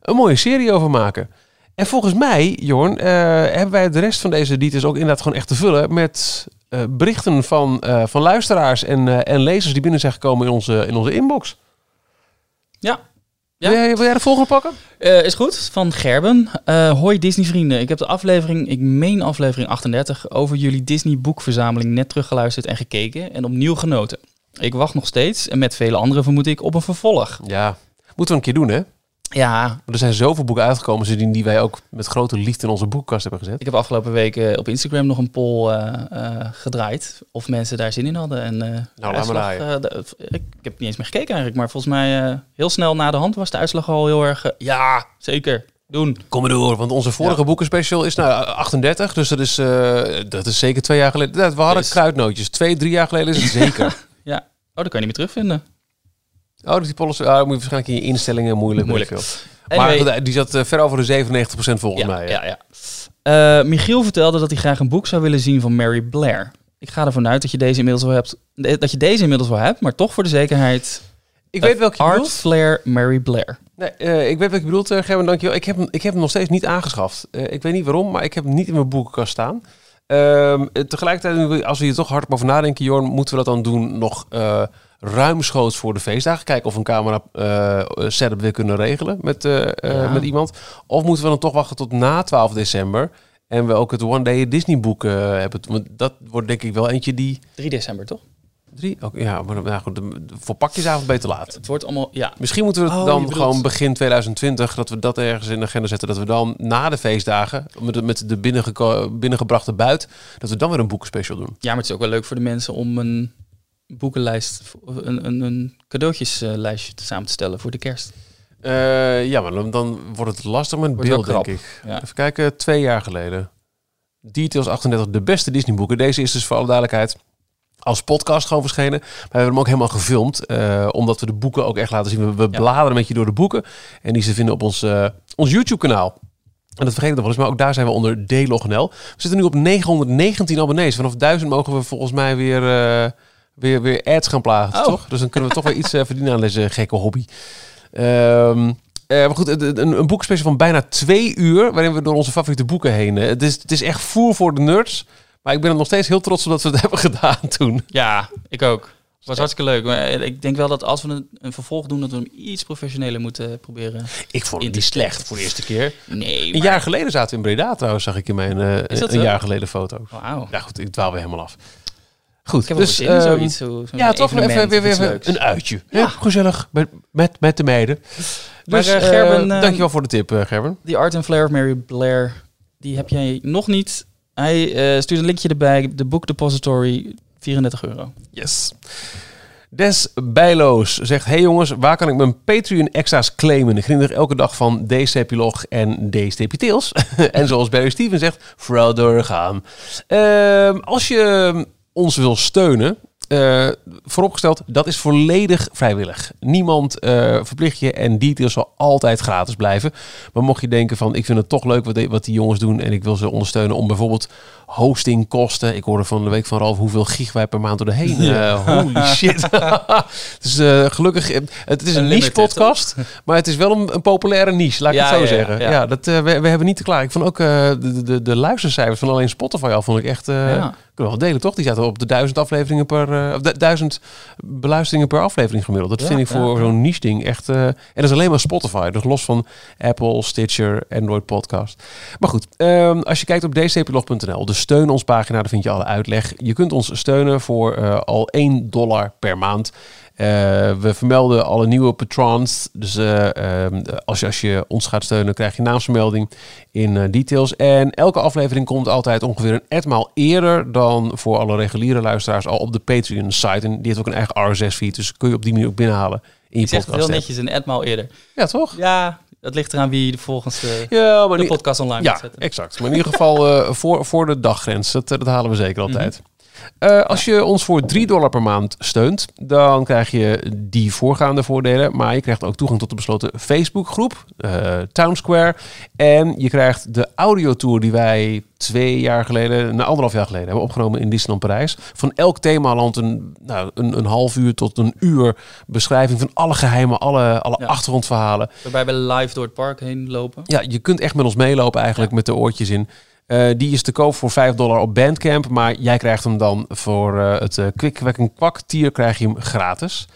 een mooie serie over maken. En volgens mij, Jorn, hebben wij de rest van deze details ook inderdaad gewoon echt te vullen... met berichten van, van luisteraars en, en lezers die binnen zijn gekomen in onze, in onze inbox. Ja. Ja. Wil, jij, wil jij de volgende pakken? Eh, is goed, van Gerben. Eh, hoi Disney vrienden. Ik heb de aflevering, ik meen aflevering 38, over jullie Disney boekverzameling net teruggeluisterd en gekeken en opnieuw genoten. Ik wacht nog steeds en met vele anderen vermoed ik op een vervolg. Ja, moeten we een keer doen, hè? Ja, Maar er zijn zoveel boeken uitgekomen sindsdien die wij ook met grote liefde in onze boekenkast hebben gezet. ik heb afgelopen weken op Instagram nog een poll eh, eh, gedraaid of mensen daar zin in hadden. En, eh, maar uitslag, draaien. eh, de- ik, heb niet eens meer gekeken eigenlijk, maar volgens mij eh, heel snel na de hand was de uitslag al heel erg, eh, ja, zeker, doen. Kom maar door, want onze vorige Ja. boekenspecial is nou 38, dus dat is, eh, dat is zeker twee jaar geleden. We hadden Dus- kruidnootjes. Twee, drie jaar geleden is het <laughs> zeker. Ja, oh, dat kan je niet meer terugvinden. Oh, dus die policy, ah, moet je waarschijnlijk in je instellingen moeilijk. Moeilijk. veel. Anyway, Maar die zat eh, ver over de 97% volgens ja, mij. hè? ja, ja. Eh, Michiel vertelde dat hij graag een boek zou willen zien van Mary Blair. Ik ga ervan uit dat je deze inmiddels wel hebt. eh, Dat je deze inmiddels wel hebt, maar toch voor de zekerheid. Ik weet welke je Art bedoelt. Flair Mary Blair. Nee, ik weet wat je bedoelt, uh, Gerben, dankjewel. Ik heb, ik heb hem nog steeds niet aangeschaft. Ik weet niet waarom, maar ik heb hem niet in mijn boekenkast staan. Ehm, eh, tegelijkertijd, als we hier toch hard over nadenken, Jorn, moeten we dat dan doen nog ruimschoots voor de feestdagen? Kijken of een camera eh, setup weer kunnen regelen met, eh, eh, Ja. met iemand. Of moeten we dan toch wachten tot na 12 december en we ook het One Day Disney boek hebben? Want dat wordt denk ik wel eentje die... 3 december, toch? Drie? Ook, ja, maar nou goed, de- de- voor pakjesavond beter laat. Het wordt allemaal. Ja. Misschien moeten we het Oh, dan gewoon begin 2020, dat we dat ergens in de agenda zetten. Dat we dan na de feestdagen, met de, met de binnengebrachte buit, dat we dan weer een boekenspecial doen. ja, maar het is ook wel leuk voor de mensen om een boekenlijst, een, een, een cadeautjeslijstje te samen te stellen voor de kerst. Eh, ja, maar dan, dan wordt het lastig met Wordt beeld, denk ik. Ja. Even kijken, twee jaar geleden. Details 38, de beste Disney boeken. Deze is dus voor alle duidelijkheid als podcast gewoon verschenen. Maar we hebben hem ook helemaal gefilmd, eh, omdat we de boeken ook echt laten zien. We, we Ja. bladeren met je door de boeken en die ze vinden op ons, eh, ons YouTube-kanaal. En dat vergeet ik nog wel eens, maar ook daar zijn we onder DLogNL. We zitten nu op 919 abonnees. Vanaf 1000 mogen we volgens mij weer, weer, weer ads gaan plagen, Oh. toch? Dus dan kunnen we toch weer iets eh, verdienen aan deze gekke hobby. Ehm, eh, maar goed, een, een, een boekspecial van bijna twee uur, waarin we door onze favoriete boeken heen. eh, Het is, het is echt voer voor de nerds. Maar ik ben er nog steeds heel trots op dat we het <laughs> hebben gedaan toen. Ja, ik ook. Het was hartstikke leuk. Maar ik denk wel dat als we een, een vervolg doen, dat we hem iets professioneler moeten proberen. Ik vond het niet slecht voor de eerste keer. Nee, Een maar... jaar geleden zaten we in Breda trouwens, zag ik in mijn een jaar geleden foto. Wauw. Ja goed, ik dwaal weer helemaal af. Goed, Ik heb wel dus zin in ehm, zoiets. Zo, ja, toch even, weer, weer een uitje. Ja. Ja. gezellig met, met, met de meiden. Maar, Dus eh, eh, Gerben, eh, dankjewel voor de tip, eh, Gerben. Die Art and Flair of Mary Blair, die heb jij nog niet. Hij eh, stuurt een linkje erbij. De Book Depository, 34 euro. Yes. Des Bijloos zegt: Hey jongens, waar kan ik mijn Patreon extra's claimen? Ik geniet er elke dag van D-Stepilog en D-Stepitails. <laughs> en zoals Barry Steven zegt, vooral doorgaan. Ehm, als je ons wil steunen, eh, vooropgesteld, dat is volledig vrijwillig. Niemand eh, verplicht je en details zal altijd gratis blijven. Maar mocht je denken van, ik vind het toch leuk wat, die- wat die jongens doen en ik wil ze ondersteunen om bijvoorbeeld hostingkosten. Ik hoorde van de week van Ralf hoeveel gig wij per maand door de heen. Eh, holy <laughs> shit. <laughs> dus gelukkig, het is een niche podcast, maar het is wel een, een populaire niche, laat ik Ja, het zo ja, ja, zeggen. Ja, ja. dat, we, we hebben niet te klaar. Ik vond ook de, de, de luistercijfers van alleen Spotify al, vond ik echt... wel delen, toch? Die zaten op de duizend afleveringen per... eh, of du- duizend beluisteringen per aflevering gemiddeld. Dat Ja, vind ik voor ja. zo'n niche ding echt... eh, en dat is alleen maar Spotify. Dus los van Apple, Stitcher, Android Podcast. Maar goed, ehm, als je kijkt op dcplog.nl, de steun ons pagina, daar vind je alle uitleg. Je kunt ons steunen voor eh, al 1 dollar per maand. Eh, we vermelden alle nieuwe patrons. Dus eh, ehm, als, je, als je ons gaat steunen, krijg je naamsvermelding in eh, details. En elke aflevering komt altijd ongeveer een etmaal eerder dan voor alle reguliere luisteraars al op de Patreon-site. En die heeft ook een eigen RSS-feed, dus kun je op die manier ook binnenhalen in je Je heel netjes een etmaal eerder. Ja, toch? Ja, dat ligt eraan wie de volgens de, Ja, maar de podcast online ja, gaat zetten. exact. Maar in ieder geval voor, voor de daggrens. Dat, dat halen we zeker altijd. Mhm. Eh, als je ons voor 3 dollar per maand steunt, dan krijg je die voorgaande voordelen. Maar je krijgt ook toegang tot de besloten Facebookgroep, eh Town Square. En je krijgt de audiotour die wij twee jaar geleden, nou anderhalf jaar geleden, hebben opgenomen in Disneyland Parijs. Van elk themaland een, nou, een, een half uur tot een uur beschrijving van alle geheimen, alle, alle Ja. achtergrondverhalen. Waarbij we live door het park heen lopen. Ja, je kunt echt met ons meelopen eigenlijk met de oortjes in. Eh, die is te koop voor 5 dollar op Bandcamp. Maar jij krijgt hem dan voor eh, het uh, Kwak tier krijg je hem gratis.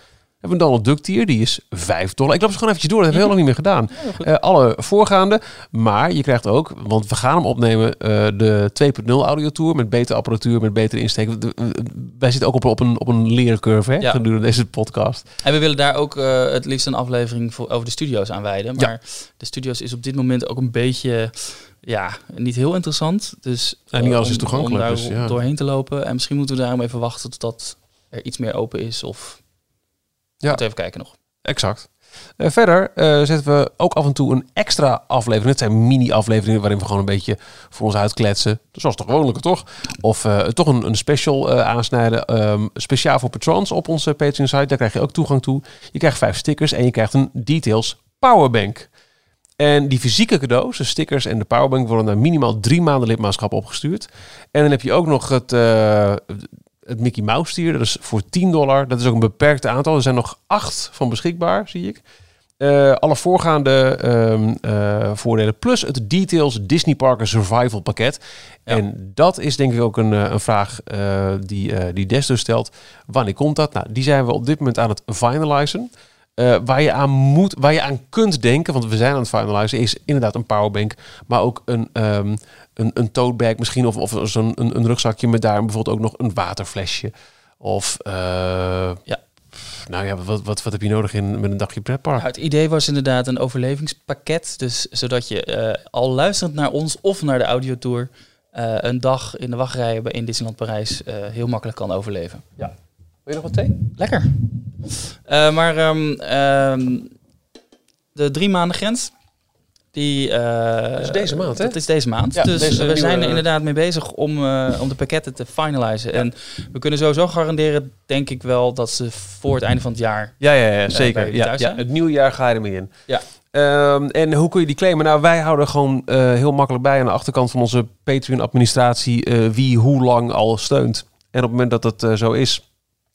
We hebben een Donald Duck tier, die is 5 dollar. Ik loop ze gewoon eventjes door, dat hebben we heel lang niet meer gedaan. Eh, alle voorgaande. Maar je krijgt ook, want we gaan hem opnemen, eh, de 2.0 audio tour met betere apparatuur, met betere insteek. De- wij zitten ook op, op, een, op een leercurve hè, Ja. gedurende deze podcast. En we willen daar ook eh, het liefst een aflevering voor, over de studio's aan wijden. Maar de studio's is op dit moment ook een beetje, ja, niet heel interessant. Dus Ja, niet alles is toegankelijk, Om daar dus ja. doorheen te lopen. En misschien moeten we daarom even wachten totdat er iets meer open is. Of Ja. moeten we even kijken nog. Exact. Eh, verder eh, zetten we ook af en toe een extra aflevering. Het zijn mini-afleveringen waarin we gewoon een beetje voor ons uitkletsen. Zoals de gewoonlijke, toch? Of eh, toch een, een special aansnijden. ehm, speciaal voor patrons op onze Patreon site. Daar krijg je ook toegang toe. Je krijgt vijf stickers en je krijgt een Details Powerbank. En die fysieke cadeaus, de stickers en de powerbank, worden na minimaal drie maanden lidmaatschap opgestuurd. En dan heb je ook nog het, het Mickey Mouse stier. Dat is voor 10 dollar. Dat is ook een beperkt aantal. Er zijn nog acht van beschikbaar, zie ik. Eh, alle voorgaande ehm, eh, voordelen. Plus het Details Disney Parker Survival pakket. Ja. En dat is denk ik ook een, eh, een vraag die, die Des dus stelt. Wanneer komt dat? Nou, die zijn we op dit moment aan het finalizen. Waar je aan moet, waar je aan kunt denken, want we zijn aan het finalizen, is inderdaad een powerbank, maar ook een, ehm een, een tote bag misschien, of, of zo'n een, een rugzakje met daar bijvoorbeeld ook nog een waterflesje. Of, eh, Ja. nou ja, wat, wat, wat heb je nodig in, met een dagje pretpark? Nou, het idee was inderdaad een overlevingspakket. Dus zodat je eh, al luisterend naar ons of naar de audiotour... eh een dag in de wachtrij bij in Disneyland Parijs heel makkelijk kan overleven. Wil je nog wat thee? Lekker. Maar ehm, ehm, de drie maanden grens... Die, eh, Dat is deze maand, hè? Dat is deze maand. Ja, dus deze we nieuwe- zijn er inderdaad mee bezig om, eh, om de pakketten te finalizen. En we kunnen sowieso garanderen, denk ik wel, dat ze voor het einde van het jaar Ja, ja, ja zeker. Ja, thuis ja, het nieuwe jaar ga je ermee in. Ja. Ehm, en hoe kun je die claimen? Nou, wij houden gewoon eh, heel makkelijk bij aan de achterkant van onze Patreon-administratie eh, wie hoe lang al steunt. En op het moment dat dat eh, zo is,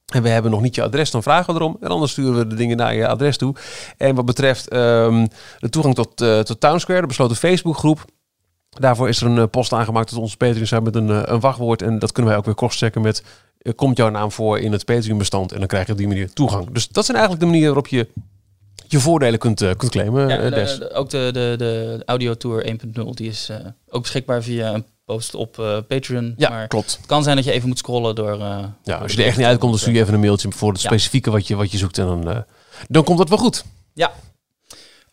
en we hebben nog niet je adres, dan vragen we erom. En anders sturen we de dingen naar je adres toe. En wat betreft ehm, de toegang tot, eh tot Townsquare, de besloten Facebookgroep. Daarvoor is er een eh, post aangemaakt tot onze Patreon met een, eh, een wachtwoord. En dat kunnen wij ook weer crosschecken met... komt jouw naam voor in het Patreon-bestand? En dan krijg je op die manier toegang. Dus dat zijn eigenlijk de manieren waarop je je voordelen kunt, kunt claimen, Ja, ook de, de, de Audio Tour 1.0, die is ook beschikbaar via een post op eh, Patreon. ja, maar klopt. het kan zijn dat je even moet scrollen door... eh, Ja, door als je er echt niet uitkomt, dan stuur je even een mailtje voor het Ja. specifieke wat je, wat je zoekt. En dan, eh, dan komt dat wel goed.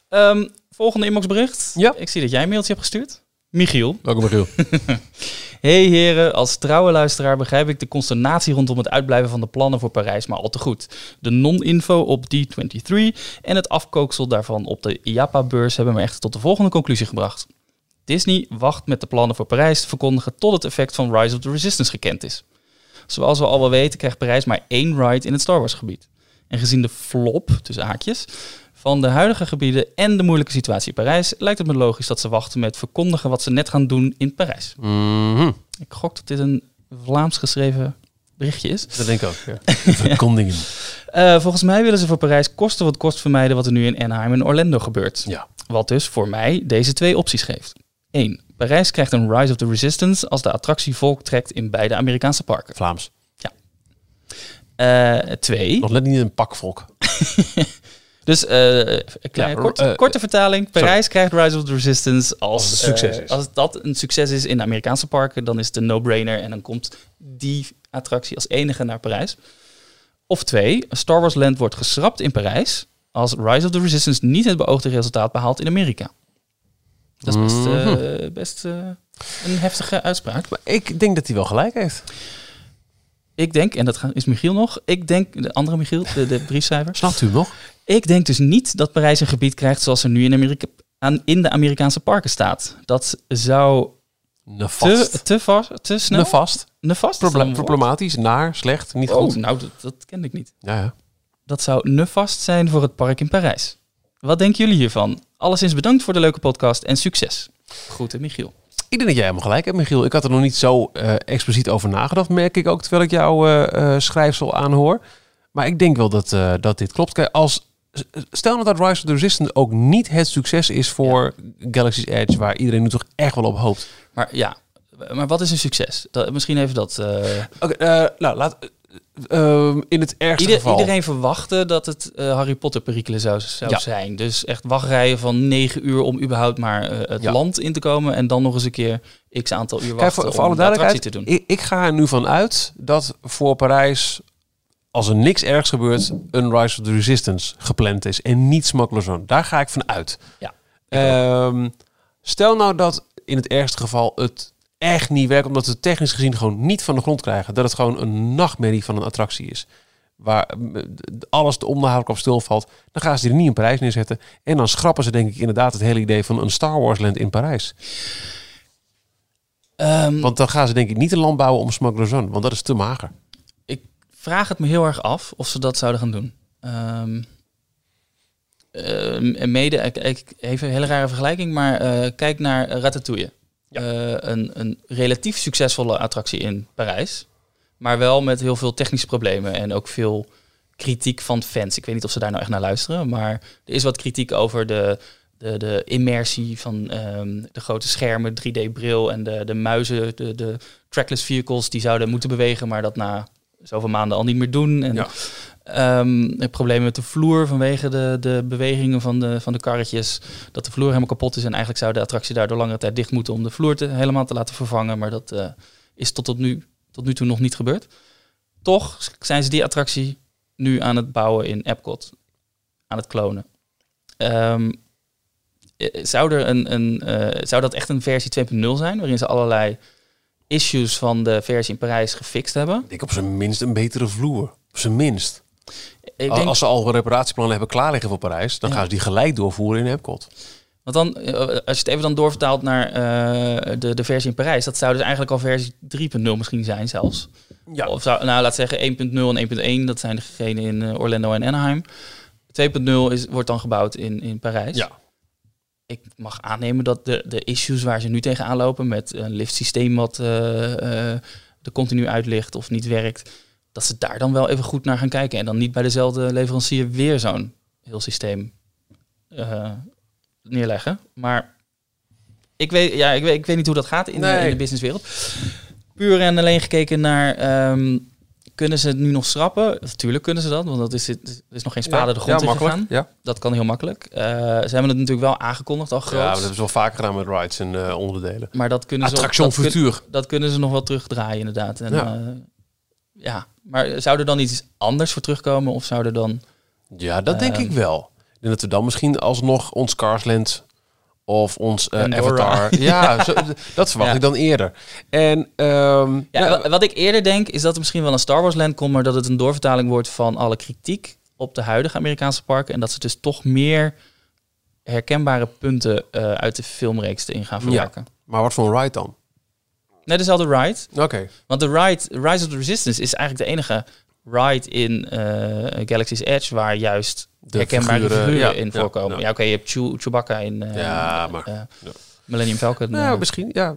Ehm, volgende inboxbericht. Ja. Ik zie dat jij een mailtje hebt gestuurd. Michiel. Welkom, Michiel. <laughs> Hey heren, als trouwe luisteraar begrijp ik de consternatie rondom het uitblijven van de plannen voor Parijs maar al te goed. De non-info op D23 en het afkooksel daarvan op de IAPA-beurs hebben me echter tot de volgende conclusie gebracht. Disney wacht met de plannen voor Parijs te verkondigen tot het effect van Rise of the Resistance gekend is. Zoals we al wel weten krijgt Parijs maar één ride in het Star Wars gebied. En gezien de flop, tussen haakjes, van de huidige gebieden en de moeilijke situatie in Parijs, lijkt het me logisch dat ze wachten met verkondigen wat ze net gaan doen in Parijs. Mhm, Ik gok dat dit een Vlaams geschreven berichtje is. Dat denk ik ook, ja. <laughs> Verkondiging. Eh, volgens mij willen ze voor Parijs kosten wat kost vermijden wat er nu in Anaheim en Orlando gebeurt. Ja. Wat dus voor mij deze twee opties geeft. 1. Parijs krijgt een Rise of the Resistance als de attractie volk trekt in beide Amerikaanse parken. Vlaams. 2. Nog net niet een pakvolk. <laughs> Dus eh, een kleine, Ja, kort- eh, korte vertaling. Parijs krijgt Rise of the Resistance als, Als het een succes eh, is. als dat een succes is in de Amerikaanse parken, dan is het een no-brainer en dan komt die attractie als enige naar Parijs. Of twee, Star Wars Land wordt geschrapt in Parijs als Rise of the Resistance niet het beoogde resultaat behaalt in Amerika. Dat is best, eh, Mhm. best eh, een heftige uitspraak. Maar ik denk dat hij wel gelijk heeft. Ik denk, en dat is Michiel nog, ik denk, de andere Michiel, de, de briefschrijver, <laughs> Snapt u nog? Ik denk dus niet dat Parijs een gebied krijgt zoals er nu in, Amerika, aan, in de Amerikaanse parken staat. Dat zou te, Nefast. te, vast, te snel... Nefast. Nefast? Proble- problematisch, naar, slecht, niet Oh, goed. nou, dat, dat kende ik niet. Ja, ja. Dat zou nefast zijn voor het park in Parijs. Wat denken jullie hiervan? Alleszins bedankt voor de leuke podcast en succes. Groeten, Michiel. Ik denk dat jij helemaal gelijk hebt, Michiel. Ik had er nog niet zo eh, expliciet over nagedacht, merk ik ook, terwijl ik jouw eh, eh, schrijfsel aanhoor. Maar ik denk wel dat, dat dit klopt. Kijk, als, stel nou dat Rise of the Resistance ook niet het succes is voor Galaxy's Edge, waar iedereen nu toch echt wel op hoopt. Maar ja, maar wat is een succes? Dat, misschien even dat... Oké, eh, nou, laat... eh, ehm, in het ergste Ieder- geval... Iedereen verwachtte dat het eh, Harry Potter perikelen zou, zou Ja. zijn. Dus echt wachtrijen van negen uur om überhaupt maar eh, het Ja. land in te komen. En dan nog eens een keer x aantal uur wachten voor, voor alle om attractie duidelijkheid, te doen. ik, ik ga er nu van uit dat voor Parijs, als er niks ergs gebeurt, een Rise of the Resistance gepland is en niet Smuggler's Zone. Daar ga ik van uit. Ja, Ehm, stel nou dat in het ergste geval het echt niet werkt, omdat het technisch gezien gewoon niet van de grond krijgen. Dat het gewoon een nachtmerrie van een attractie is. waar eh, alles onbehoudelijk op stilvalt, dan gaan ze er niet een prijs neerzetten. En dan schrappen ze denk ik inderdaad het hele idee van een Star Wars land in Parijs. Ehm, Want dan gaan ze denk ik niet een land bouwen om Smuggler's Run, want dat is te mager. ik vraag het me heel erg af of ze dat zouden gaan doen. En mede, ik, ik, even een hele rare vergelijking, maar eh, kijk naar Ratatouille. Ja. Eh, een, een relatief succesvolle attractie in Parijs, maar wel met heel veel technische problemen en ook veel kritiek van fans. Ik weet niet of ze daar nou echt naar luisteren, maar er is wat kritiek over de, de, de immersie van ehm, de grote schermen, 3D-bril en de, de muizen, de, de trackless vehicles die zouden moeten bewegen, maar dat na zoveel maanden al niet meer doen. En Ja. Ehm, problemen met de vloer vanwege de, de bewegingen van de, van de karretjes. Dat de vloer helemaal kapot is en eigenlijk zou de attractie daardoor langere tijd dicht moeten om de vloer te, helemaal te laten vervangen. Maar dat eh, is tot, nu, tot nu toe nog niet gebeurd. Toch zijn ze die attractie nu aan het bouwen in Epcot. Aan het klonen. Ehm, eh, zou, er een, een, eh, zou dat echt een versie 2.0 zijn, waarin ze allerlei issues van de versie in Parijs gefixt hebben? Ik op zijn minst een betere vloer. Op zijn minst. Ik denk, Als ze al reparatieplannen hebben klaar liggen voor Parijs, dan Ja. gaan ze die gelijk doorvoeren in Epcot. Want dan, eh, als je het even dan doorvertaalt naar eh, de, de versie in Parijs, dat zou dus eigenlijk al versie 3.0 misschien zijn zelfs. Ja. Of zou, nou, laat zeggen 1.0 en 1.1, dat zijn degene in eh, Orlando en Anaheim. 2.0 is, wordt dan gebouwd in, in Parijs. Ja. Ik mag aannemen dat de, de issues waar ze nu tegenaan lopen met een liftsysteem wat eh, er continu uitlicht of niet werkt, dat ze daar dan wel even goed naar gaan kijken. En dan niet bij dezelfde leverancier weer zo'n heel systeem eh, neerleggen. Maar ik weet, ja, ik, weet, ik weet niet hoe dat gaat in, de, in de businesswereld. Puur en alleen gekeken naar... ehm, kunnen ze het nu nog schrappen? Natuurlijk kunnen ze dat, want dat is, het er is nog geen spade de grond ja, in gegaan. Ja. Dat kan heel makkelijk. Eh, ze hebben het natuurlijk wel aangekondigd al groot. ja, dat hebben ze wel vaker gedaan met rides en eh, onderdelen. maar dat kunnen, ze, Attraction dat, kun- Futuur. dat kunnen ze nog wel terugdraaien inderdaad. En, Ja. ja. ja, maar zou er dan iets anders voor terugkomen? Of zou er dan... Ja, dat denk Ehm. ik wel. Ik denk dat we dan misschien alsnog ons Carsland of ons Pandora. Avatar... <laughs> Ja, zo, dat verwacht Ja. ik dan eerder. En ehm, Ja, ja, wa- wat ik eerder denk is dat er misschien wel een Star Wars Land komt, maar dat het een doorvertaling wordt van alle kritiek op de huidige Amerikaanse parken. En dat ze dus toch meer herkenbare punten eh, uit de filmreeks erin gaan verwerken. maar wat voor een ride dan? Net dezelfde ride. Oké. Want de ride, Rise of the Resistance is eigenlijk de enige ride in eh, Galaxy's Edge waar juist De herkenbare figuren, figuren, ja, in voorkomen. ja. Ja, oké, je hebt Chew- Chewbacca in eh, Ja, maar- eh. Millennium Falcon. Nou, misschien, ja.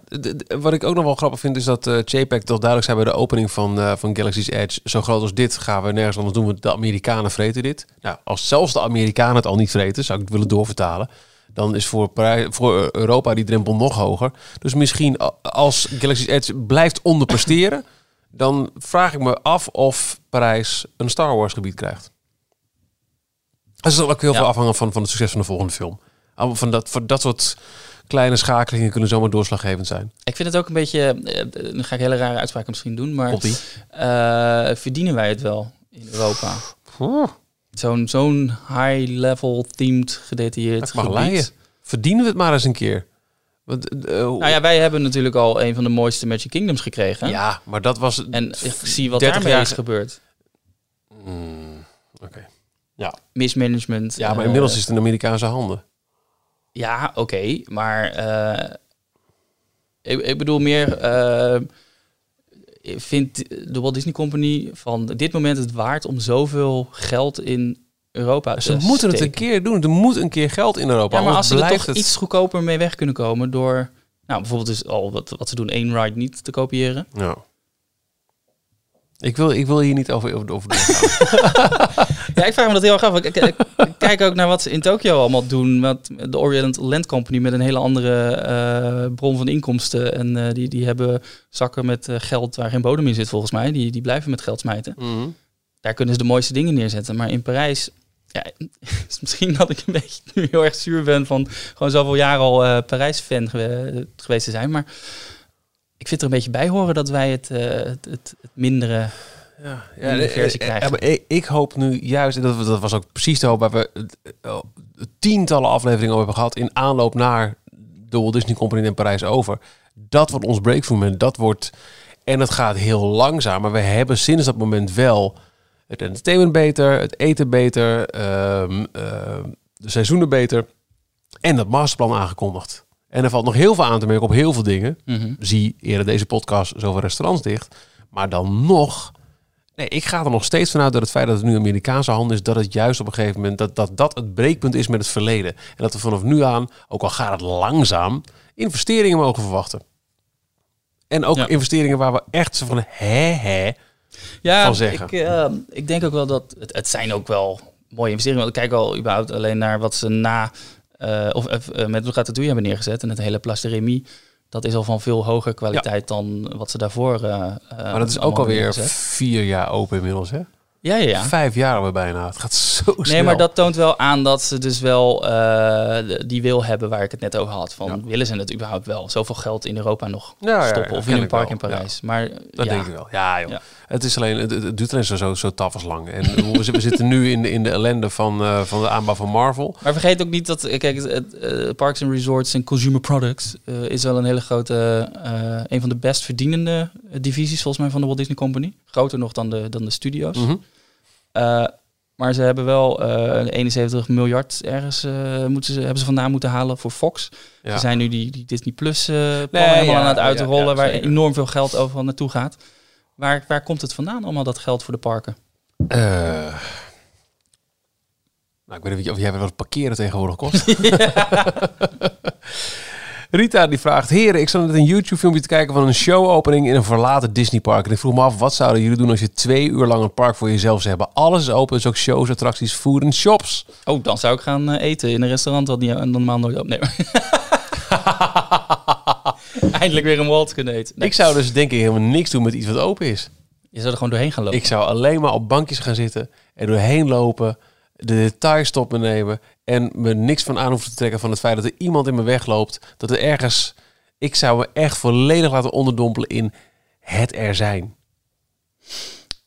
Wat ik ook nog wel grappig vind, is dat JPEG toch duidelijk zei bij de opening van, van Galaxy's Edge. Zo groot als dit gaan we nergens anders doen. we De Amerikanen vreten dit. Nou, als zelfs de Amerikanen het al niet vreten, zou ik het willen doorvertalen. Dan is voor, voor Europa die drempel nog hoger. Dus misschien als Galaxy's Edge blijft onderpresteren, <laughs> dan vraag ik me af of Parijs een Star Wars gebied krijgt. Dat zal ook heel Ja. veel afhangen van, van het succes van de volgende film. Allemaal Van dat, van dat soort kleine schakelingen kunnen zomaar doorslaggevend zijn. Ik vind het ook een beetje, eh, nu ga ik hele rare uitspraken misschien doen, maar eh, verdienen wij het wel in Europa? Zo'n zo'n high-level themed gedetailleerd gebied. Verdienen we het maar eens een keer. Want, eh, eh, Nou ja, wij hebben natuurlijk al een van de mooiste Magic Kingdoms gekregen. ja, maar dat was... En ik zie wat 30 daarmee jaar is gebeurd. Hmm, Oké. Ja. Mismanagement. ja, maar eh, inmiddels is het in Amerikaanse handen. Ja, oké, maar ik, ik bedoel meer, vindt de Walt Disney Company van dit moment het waard om zoveel geld in Europa Ze te moeten het een keer doen. Er moet een keer geld in Europa. Ja, maar als ze er toch het... iets goedkoper mee weg kunnen komen door, nou bijvoorbeeld is al wat, wat ze doen, één ride niet te kopiëren. Ja. Ik wil, ik wil hier niet over, over. <laughs> Ja, ik vraag me dat heel erg af. Ik, ik- ik kijk ook naar wat ze in Tokio allemaal doen. Met de Orient Land Company met een hele andere eh, bron van inkomsten. En eh, die, die hebben zakken met eh, geld waar geen bodem in zit volgens mij. Die, die blijven met geld smijten. Mhm. Daar kunnen ze de mooiste dingen neerzetten. Maar in Parijs, ja, is <laughs> misschien dat ik een beetje nu heel erg zuur ben van gewoon zoveel jaar al eh, Parijs-fan gewe- geweest te zijn. Maar ik vind er een beetje bij horen dat wij het, eh, het, het, het mindere Ja, in de versie eh, krijgen. ja, maar ik, ik hoop nu juist, en dat, dat was ook precies de hoop waar we eh, eh, tientallen afleveringen over hebben gehad in aanloop naar de Walt Disney Company in Parijs over. Dat wordt ons breakthrough moment. Dat wordt, en het gaat heel langzaam, maar we hebben sinds dat moment wel het entertainment beter, het eten beter, ehm, ehm, de seizoenen beter. En dat masterplan aangekondigd. En er valt nog heel veel aan te merken op heel veel dingen. Mhm. Zie eerder deze podcast, zoveel restaurants dicht. Maar dan nog... Nee, ik ga er nog steeds vanuit dat het feit dat het nu Amerikaanse hand is... dat het juist op een gegeven moment... dat dat, dat het breekpunt is met het verleden. En dat we vanaf nu aan, ook al gaat het langzaam... investeringen mogen verwachten. En ook Ja. investeringen waar we echt zo van... hè, hè. Ja, van zeggen. Ik, eh, ik denk ook wel dat het, het zijn ook wel mooie investeringen. Want ik kijk al überhaupt alleen naar wat ze na eh, of eh, met Ratatouille hebben neergezet en het hele Remy. Dat is al van veel hogere kwaliteit dan wat ze daarvoor. eh, eh, Maar dat is ook alweer neergezet. vier jaar open inmiddels, hè? Ja, ja, ja. Vijf jaar alweer bijna. Het gaat zo snel. Nee, maar dat toont wel aan dat ze dus wel eh, die wil hebben waar ik het net over had. Van Ja. willen ze het überhaupt wel? Zoveel geld in Europa nog stoppen of in een park in. Parijs. Maar Dat denk ik wel. Ja, joh. Het, is alleen, het, duurt alleen zo, zo, zo taf als lang. En <laughs> we, zi- we zitten nu in de, in de ellende van, eh, van de aanbouw van Marvel. Maar vergeet ook niet dat, kijk, het, eh, Parks and Resorts en Consumer Products eh, is wel een hele grote, een van de best verdienende divisies volgens mij van de Walt Disney Company. Groter nog dan de, dan de studio's. Mhm. Maar ze hebben wel eh 71 miljard ergens moeten ze, hebben ze vandaan moeten halen voor Fox. Ja. Ze zijn nu die, die Disney Plus plannen Nee, helemaal ja, aan het uitrollen, ja, waar enorm veel geld overal naartoe gaat. Waar, waar komt het vandaan, allemaal dat geld voor de parken? Eh, nou, ik weet niet of jij weet wat parkeren tegenwoordig kost. <laughs> <laughs> Rita die vraagt: Heren, ik zat net een YouTube-filmpje te kijken van een showopening in een verlaten Disneypark. En ik vroeg me af, wat zouden jullie doen als je twee uur lang een park voor jezelf zou hebben? Alles is open, dus ook shows, attracties, food en shops. Oh, dan zou ik gaan eh, eten in een restaurant wat niet, normaal nooit op. <laughs> Eindelijk weer een Walt kunnen eten. Nee. Ik zou dus denk ik helemaal niks doen met iets wat open is. Je zou er gewoon doorheen gaan lopen. Ik zou alleen maar op bankjes gaan zitten en doorheen lopen, de details tot me nemen en me niks van aan hoeven te trekken van het feit dat er iemand in mijn weg loopt. Dat er ergens, ik zou me echt volledig laten onderdompelen in het er zijn.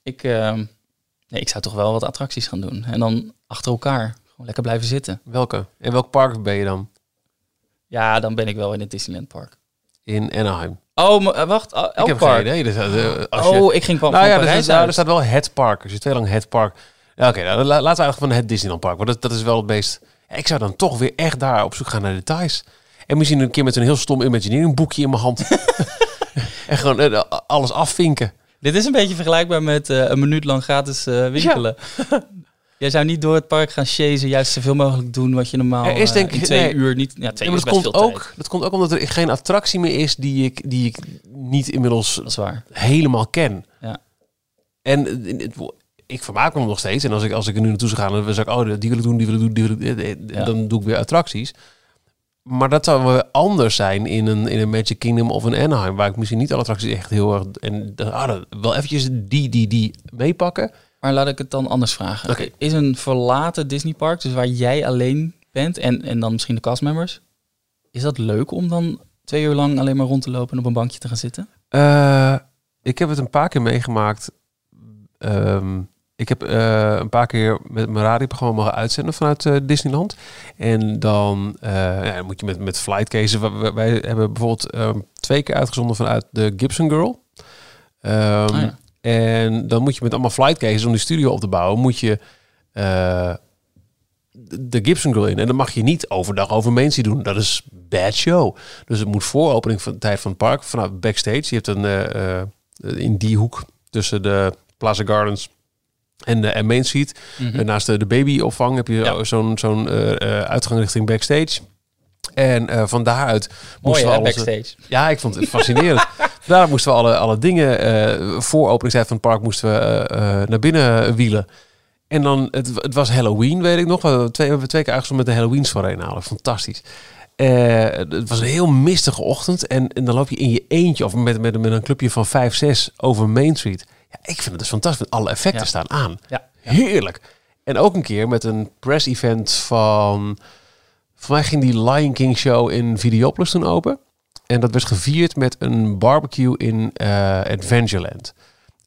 Ik, ehm, nee, ik zou toch wel wat attracties gaan doen. En dan achter elkaar. Gewoon lekker blijven zitten. Welke? En welk park ben je dan? Ja, dan ben ik wel in het Disneyland Park. In Anaheim. Oh, eh, wacht. elk ik heb park. geen idee. Dus, eh, als je, Oh, ik ging van, nou ja, dus, nou, er staat wel het park. Als je twee lang het park. Ja, Oké, nou, la- laten we eigenlijk van het Disneyland park. Want dat, dat is wel het meest. Ja, ik zou dan toch weer echt daar op zoek gaan naar details. En misschien een keer met een heel stom Imagineering boekje in mijn hand. <laughs> <laughs> en gewoon eh, alles afvinken. Dit is een beetje vergelijkbaar met eh, een minuut lang gratis eh, winkelen. <laughs> Jij zou niet door het park gaan chasen, juist zoveel mogelijk doen wat je normaal Er is eh, denk in ik- twee nee. uur niet... Ja, twee uur dat komt, veel tijd. ook, dat komt ook omdat er geen attractie meer is die ik, die ik niet inmiddels Dat is waar. helemaal ken. Ja. En eh, het- ik vermaak me nog steeds. En als ik, als ik er nu naartoe zou gaan, dan zeg ik, oh, die wil ik doen, die wil ik doen, die wil ik doen. Ja. Dan doe ik weer attracties. Maar dat zou wel anders zijn in een, in een Magic Kingdom of een Anaheim, waar ik misschien niet alle attracties echt heel erg... En ah, wel eventjes die, die, die meepakken. Maar laat ik het dan anders vragen. Oké. Is een verlaten Disneypark, dus waar jij alleen bent en, en dan misschien de castmembers, is dat leuk om dan twee uur lang alleen maar rond te lopen en op een bankje te gaan zitten? Eh, ik heb het een paar keer meegemaakt. Ehm, ik heb eh, een paar keer met mijn radioprogramma mogen uitzenden vanuit eh, Disneyland. En dan, ja, dan moet je met, met flightcases. Wij, wij- hebben bijvoorbeeld ehm, twee keer uitgezonden vanuit de Gibson Girl. Ehm, Ah, ja. En dan moet je met allemaal flightcases om die studio op te bouwen, moet je eh, de Gibson Girl in. En dan mag je niet overdag over Street doen. Dat is bad show. Dus het moet voor opening van de tijd van het park, vanuit backstage. Je hebt een eh, eh, in die hoek tussen de Plaza Gardens en de en Main Street. Mhm. Naast de, de babyopvang heb je Ja. zo'n zo'n uitgang richting backstage. En eh, van daaruit Mooi moesten we hè, backstage. Ja, ik vond het fascinerend. <laughs> Daar moesten we alle, alle dingen eh, voor openingstijd van het park moesten we eh, naar binnen wielen. En dan, het, het was Halloween, weet ik nog. We hebben twee, we hebben twee keer uitgezonden met de Halloween soirée halen. Fantastisch. Het was een heel mistige ochtend. En, en dan loop je in je eentje of met, met, met een clubje van 5, 6 over Main Street. Ja, ik vind het dus fantastisch. Alle effecten Ja. staan aan. Ja. Heerlijk. En ook een keer met een press event van... Voor mij ging die Lion King show in Videopolis toen open. En dat werd gevierd met een barbecue in eh, Adventureland.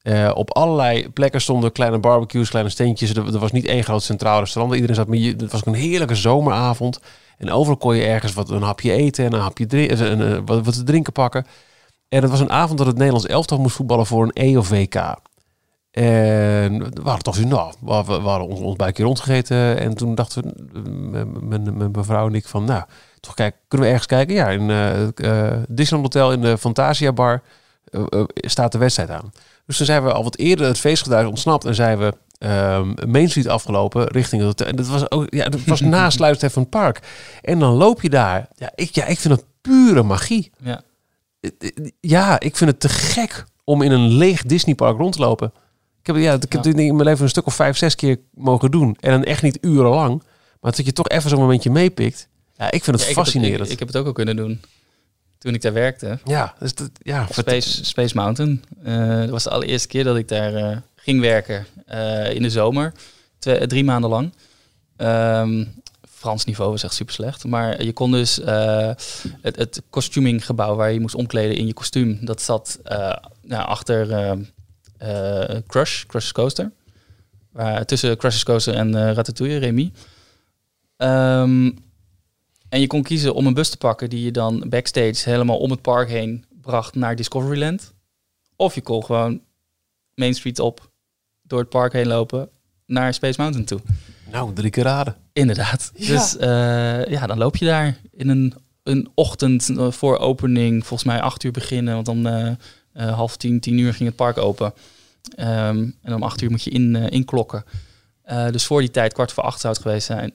Eh, op allerlei plekken stonden kleine barbecues, kleine steentjes. Er, was niet één groot centraal restaurant. Iedereen zat, maar het was een heerlijke zomeravond. En overal kon je ergens wat, een hapje eten en een hapje drinken, een, wat, te drinken pakken. En het was een avond dat het Nederlands elftal moest voetballen voor een E of WK. En we hadden toch nou, we, hadden ons, keer rondgegeten. En toen dachten we, mijn, mevrouw en ik van, nou, toch kijk, kunnen we ergens kijken? Ja, in eh eh, Disneyland Hotel in de Fantasia Bar eh, staat de wedstrijd aan. Dus toen zijn we al wat eerder het feestgeduid ontsnapt en zijn we ehm, Main Street afgelopen richting het hotel. En dat was ook, ja, dat was na <laughs> sluiten van het park. En dan loop je daar. Ja, ik, ja, ik vind het pure magie. Ja. Ja, ik vind het te gek om in een leeg Disneypark rond te lopen. Ik heb, ja, ik heb dit in mijn leven een stuk of vijf, zes keer mogen doen. En dan echt niet urenlang. Maar dat je toch even zo'n momentje meepikt. Ja, ik vind het Ja, ik heb fascinerend. ik, ik heb het ook al kunnen doen. Toen ik daar werkte. ja, dus dat, ja, Space, Space Mountain. Eh, dat was de allereerste keer dat ik daar eh, ging werken. eh, in de zomer. Twee, drie maanden lang. Ehm, Frans niveau was echt super slecht. Maar je kon dus het, het costuminggebouw waar je moest omkleden in je kostuum. Dat zat nou, achter eh, Crush, Crush's Coaster. Waar, tussen Crush's Coaster en eh, Ratatouille, Remy. Ehm, en je kon kiezen om een bus te pakken die je dan backstage helemaal om het park heen bracht naar Discoveryland. Of je kon gewoon Main Street op, door het park heen lopen, naar Space Mountain toe. nou, drie keer raden. Inderdaad. Ja. Dus eh, ja, dan loop je daar in een, een ochtend voor opening, volgens mij acht uur beginnen, want dan eh, half tien, tien uur ging het park open. Ehm, en om acht uur moet je in, eh, inklokken. Eh, dus voor die tijd, kwart voor acht zou het geweest zijn,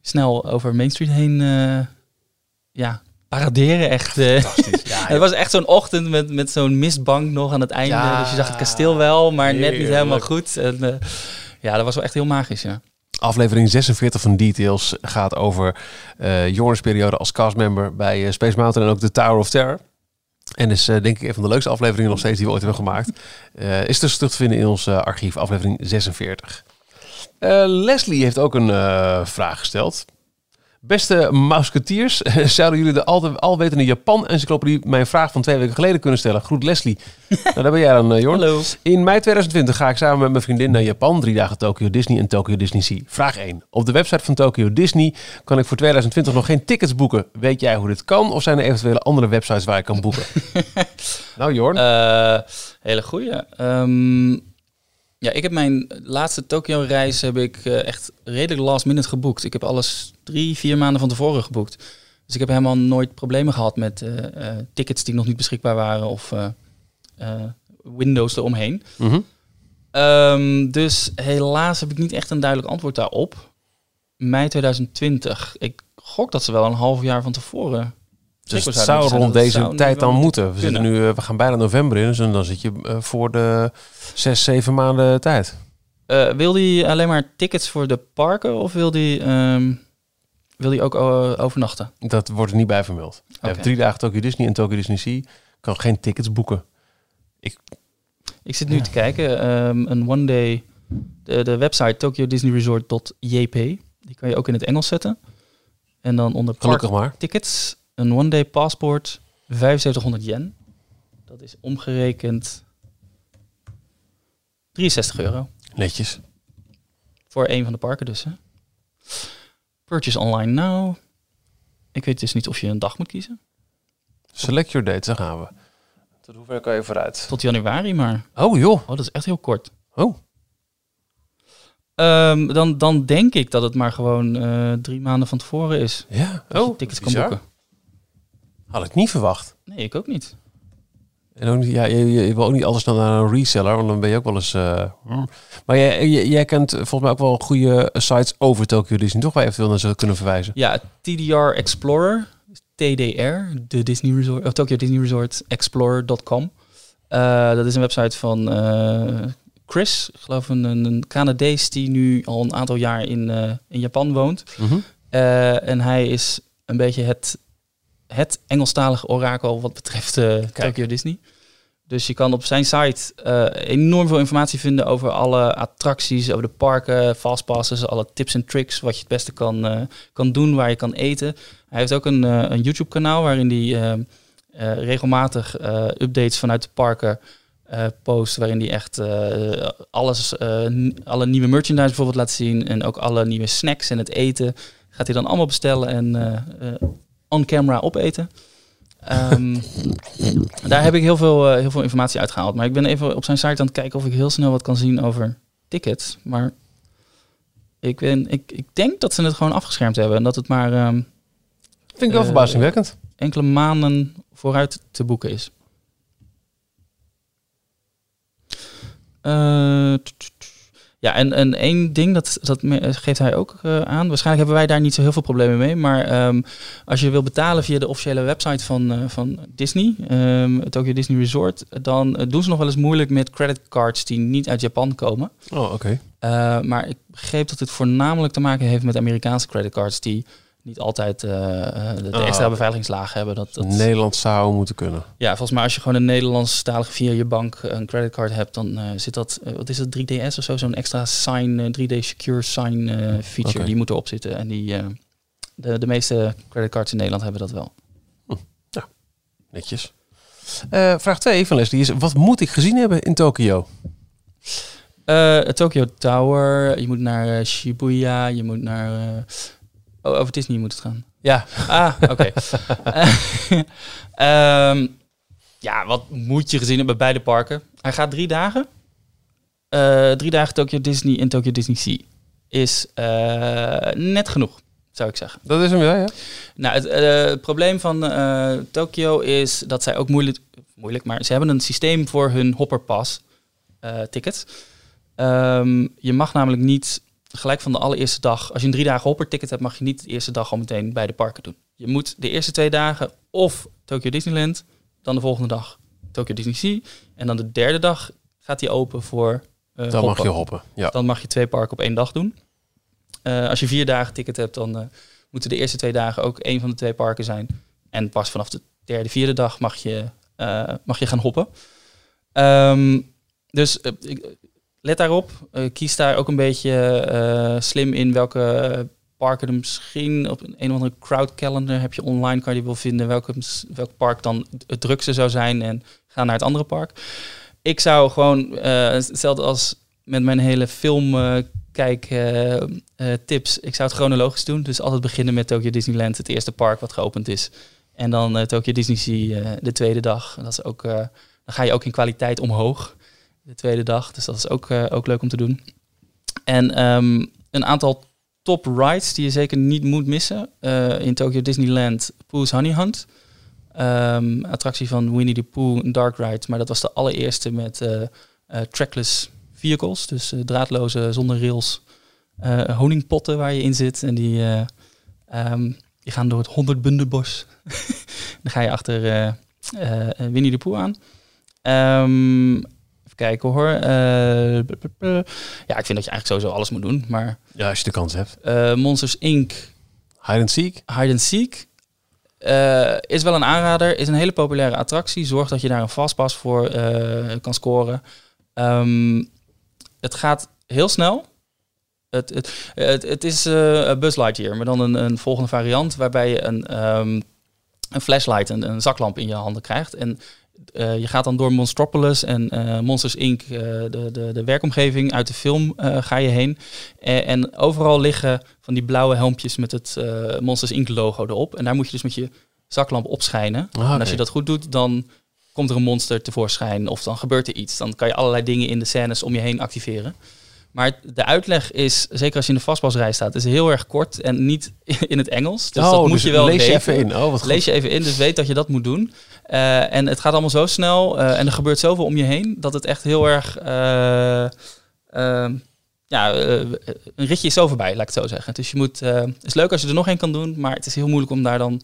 snel over Main Street heen, ja, paraderen echt. Fantastisch. <laughs> Ja, het was echt zo'n ochtend met, met zo'n mistbank nog aan het einde. Ja, dus je zag het kasteel wel, maar net niet helemaal goed. En, ja, dat was wel echt heel magisch, ja. Aflevering 46 van Details gaat over Joris periode als castmember bij Space Mountain en ook de Tower of Terror. En is eh, denk ik een van de leukste afleveringen nog steeds die we ooit hebben gemaakt. Eh, is dus terug te vinden in ons eh, archief, aflevering 46. Eh, Leslie heeft ook een vraag gesteld. Beste Musketeers, <laughs> zouden jullie de al- alwetende Japan-encyclopedie mijn vraag van twee weken geleden kunnen stellen? Groet Leslie. <laughs> nou, daar ben jij dan, eh, Jorn. Hallo. In mei 2020 ga ik samen met mijn vriendin naar Japan. Drie dagen Tokyo Disney en Tokyo Disney Sea. Vraag 1. Op de website van Tokyo Disney kan ik voor 2020 nog geen tickets boeken. Weet jij hoe dit kan? Of zijn er eventuele andere websites waar ik kan boeken? <laughs> nou Jorn. Eh, hele goeie. Ehm, ja, ik heb mijn laatste Tokio-reis heb ik eh, echt redelijk last minute geboekt. Ik heb alles drie, vier maanden van tevoren geboekt. Dus ik heb helemaal nooit problemen gehad met eh, eh, tickets die nog niet beschikbaar waren of windows eromheen. Ehm, dus helaas heb ik niet echt een duidelijk antwoord daarop. Mei 2020. Ik gok dat ze wel een half jaar van tevoren. Dus het zou rond deze tijd dan moeten. We, zitten nu, eh, we gaan bijna november in. Dus dan zit je eh, voor de zes, zeven maanden tijd. Eh, wil hij alleen maar tickets voor de parken of wil hij ehm, wil hij ook overnachten? Dat wordt er niet bij vermeld. Hebt Oké. drie dagen Tokyo Disney en Tokyo Disney Sea. Kan geen tickets boeken. Ik zit nu te kijken. ehm, een one day. De, de website tokyodisneyresort.jp. Die kan je ook in het Engels zetten. En dan onder park Gelukkig maar. tickets. Een one day paspoort. 7500 yen. Dat is omgerekend 63 euro. Netjes. Voor één van de parken dus. Hè? Purchase online now. Ik weet dus niet of je een dag moet kiezen. Select your date, daar gaan we. Tot hoever kan je vooruit? Tot januari, maar Oh joh. oh, dat is echt heel kort. Oh. Ehm, dan, dan denk ik dat het maar gewoon eh, drie maanden van tevoren is. Ja. Oh, je tickets kan boeken. Had ik niet verwacht. Nee, ik ook niet. En ook ja, je, je wil ook niet alles dan naar een reseller, want dan ben je ook wel eens... eh, hmm. Maar jij, jij, jij kent volgens mij ook wel goede sites over Tokyo Disney, toch? Waar je eventueel naar zou kunnen verwijzen. Ja, TDR Explorer, TDR, de Disney Resort, of Tokyo Disney Resort Explorer.com. Eh, dat is een website van eh, Chris, ik geloof een, een Canadees die nu al een aantal jaar in, eh, in Japan woont. Mhm. Eh, en hij is een beetje het, het Engelstalige orakel wat betreft eh, Tokyo Disney. Dus je kan op zijn site eh, enorm veel informatie vinden over alle attracties, over de parken, fastpasses, alle tips en tricks, wat je het beste kan, eh, kan doen, waar je kan eten. Hij heeft ook een, een YouTube kanaal waarin hij regelmatig updates vanuit de parken post, waarin hij echt alles, alle nieuwe merchandise bijvoorbeeld laat zien en ook alle nieuwe snacks en het eten gaat hij dan allemaal bestellen en on camera opeten. Ehm, daar heb ik heel veel, eh, heel veel informatie uitgehaald. Maar ik ben even op zijn site aan het kijken of ik heel snel wat kan zien over tickets. Maar ik, ben, ik, ik denk dat ze het gewoon afgeschermd hebben. En dat het maar ehm, Vind ik wel Eh, verbazingwekkend. enkele maanden vooruit te boeken is. Eh, t- t- t- ja, en, en één ding, dat, dat me- geeft hij ook eh, aan. Waarschijnlijk hebben wij daar niet zo heel veel problemen mee. Maar ehm, als je wil betalen via de officiële website van, eh, van Disney, ehm, het Tokyo Disney Resort, dan eh, doen ze nog wel eens moeilijk met creditcards die niet uit Japan komen. Oh, oké. Uh, maar ik begreep dat het voornamelijk te maken heeft met Amerikaanse creditcards die niet altijd uh, de, de Oh. extra beveiligingslaag hebben. Dat, dat, Nederland zou moeten kunnen. Ja, volgens mij als je gewoon een Nederlandstalige via je bank een creditcard hebt, dan uh, zit dat, uh, wat is het, 3DS of zo, zo'n extra sign, 3D secure sign feature, die moet erop zitten. En die, eh, de, de meeste creditcards in Nederland hebben dat wel. Netjes. Eh, vraag 2 van Leslie is, wat moet ik gezien hebben in Tokio? Uh, Tokyo Tower, je moet naar uh, Shibuya, je moet naar... Oh, over Disney moet het gaan. Ja. Ah, oké. um, <laughs> ja, wat moet je gezien hebben bij beide parken? Hij gaat drie dagen. Uh, drie dagen Tokyo Disney en Tokyo Disney Sea. Is uh, net genoeg, zou ik zeggen. Dat is hem, ja, ja. Nou, het, het probleem van Tokyo is dat zij ook moeilijk... Moeilijk, maar ze hebben een systeem voor hun hopperpass tickets. Um, je mag namelijk niet gelijk van de allereerste dag, als je een drie dagen hopperticket hebt, mag je niet de eerste dag al meteen bij de parken doen. Je moet de eerste twee dagen of Tokyo Disneyland, dan de volgende dag Tokyo Disney Sea. En dan de derde dag gaat die open voor uh, Dan hoppen. mag je hoppen, ja. Dan mag je twee parken op één dag doen. Uh, als je vier dagen ticket hebt, dan uh, moeten de eerste twee dagen ook één van de twee parken zijn. En pas vanaf de derde, vierde dag mag je, mag je gaan hoppen. Um, dus ik, let daarop. Uh, kies daar ook een beetje uh, slim in welke parken er misschien op een, een of andere crowd calendar heb je online, kan je wel vinden welke, welk park dan het drukste zou zijn en ga naar het andere park. Ik zou gewoon, uh, hetzelfde als met mijn hele film kijk tips, ik zou het chronologisch doen. Dus altijd beginnen met Tokyo Disneyland, het eerste park wat geopend is. En dan Tokyo Disney de tweede dag. Dat is ook, dan ga je ook in kwaliteit omhoog de tweede dag. Dus dat is ook, uh, ook leuk om te doen. En um, een aantal top rides die je zeker niet moet missen. Uh, in Tokyo Disneyland, Pooh's Honey Hunt. Um, attractie van Winnie the Pooh, een dark ride. Maar dat was de allereerste met uh, trackless vehicles. Dus draadloze, zonder rails. honingpotten waar je in zit. En die, um, die gaan door het honderdbundenbos. <laughs> Dan ga je achter Winnie the Pooh aan. Um, kijken hoor. Uh, ja, ik vind dat je eigenlijk sowieso alles moet doen. Maar ja, als je de kans hebt. Uh, Monsters Inc. Hide and Seek. Hide and Seek. Uh, is wel een aanrader. Is een hele populaire attractie. Zorg dat je daar een vastpas voor kan scoren. Um, het gaat heel snel. Het, het, het, het is Buzz Lightyear, maar dan een, een volgende variant waarbij je een, um, een flashlight, een, een zaklamp in je handen krijgt. En je gaat dan door Monstropolis en uh, Monsters Inc., uh, de, de, de werkomgeving uit de film, ga je heen. En, en, overal liggen van die blauwe helmpjes met het Monsters Inc. logo erop. En daar moet je dus met je zaklamp opschijnen. Ah, En als je dat goed doet, dan komt er een monster tevoorschijn of dan gebeurt er iets. Dan kan je allerlei dingen in de scènes om je heen activeren. Maar de uitleg is, zeker als je in de vastpasrij staat, is heel erg kort en niet <laughs> in het Engels. Dus oh, dat moet dus je wel lees je even in. Oh, wat Lees je even in, dus weet dat je dat moet doen. Uh, en het gaat allemaal zo snel uh, en er gebeurt zoveel om je heen dat het echt heel erg. Uh, ja, een ritje is zo voorbij, laat ik het zo zeggen. Dus je moet. het is leuk als je er nog één kan doen, maar het is heel moeilijk om daar dan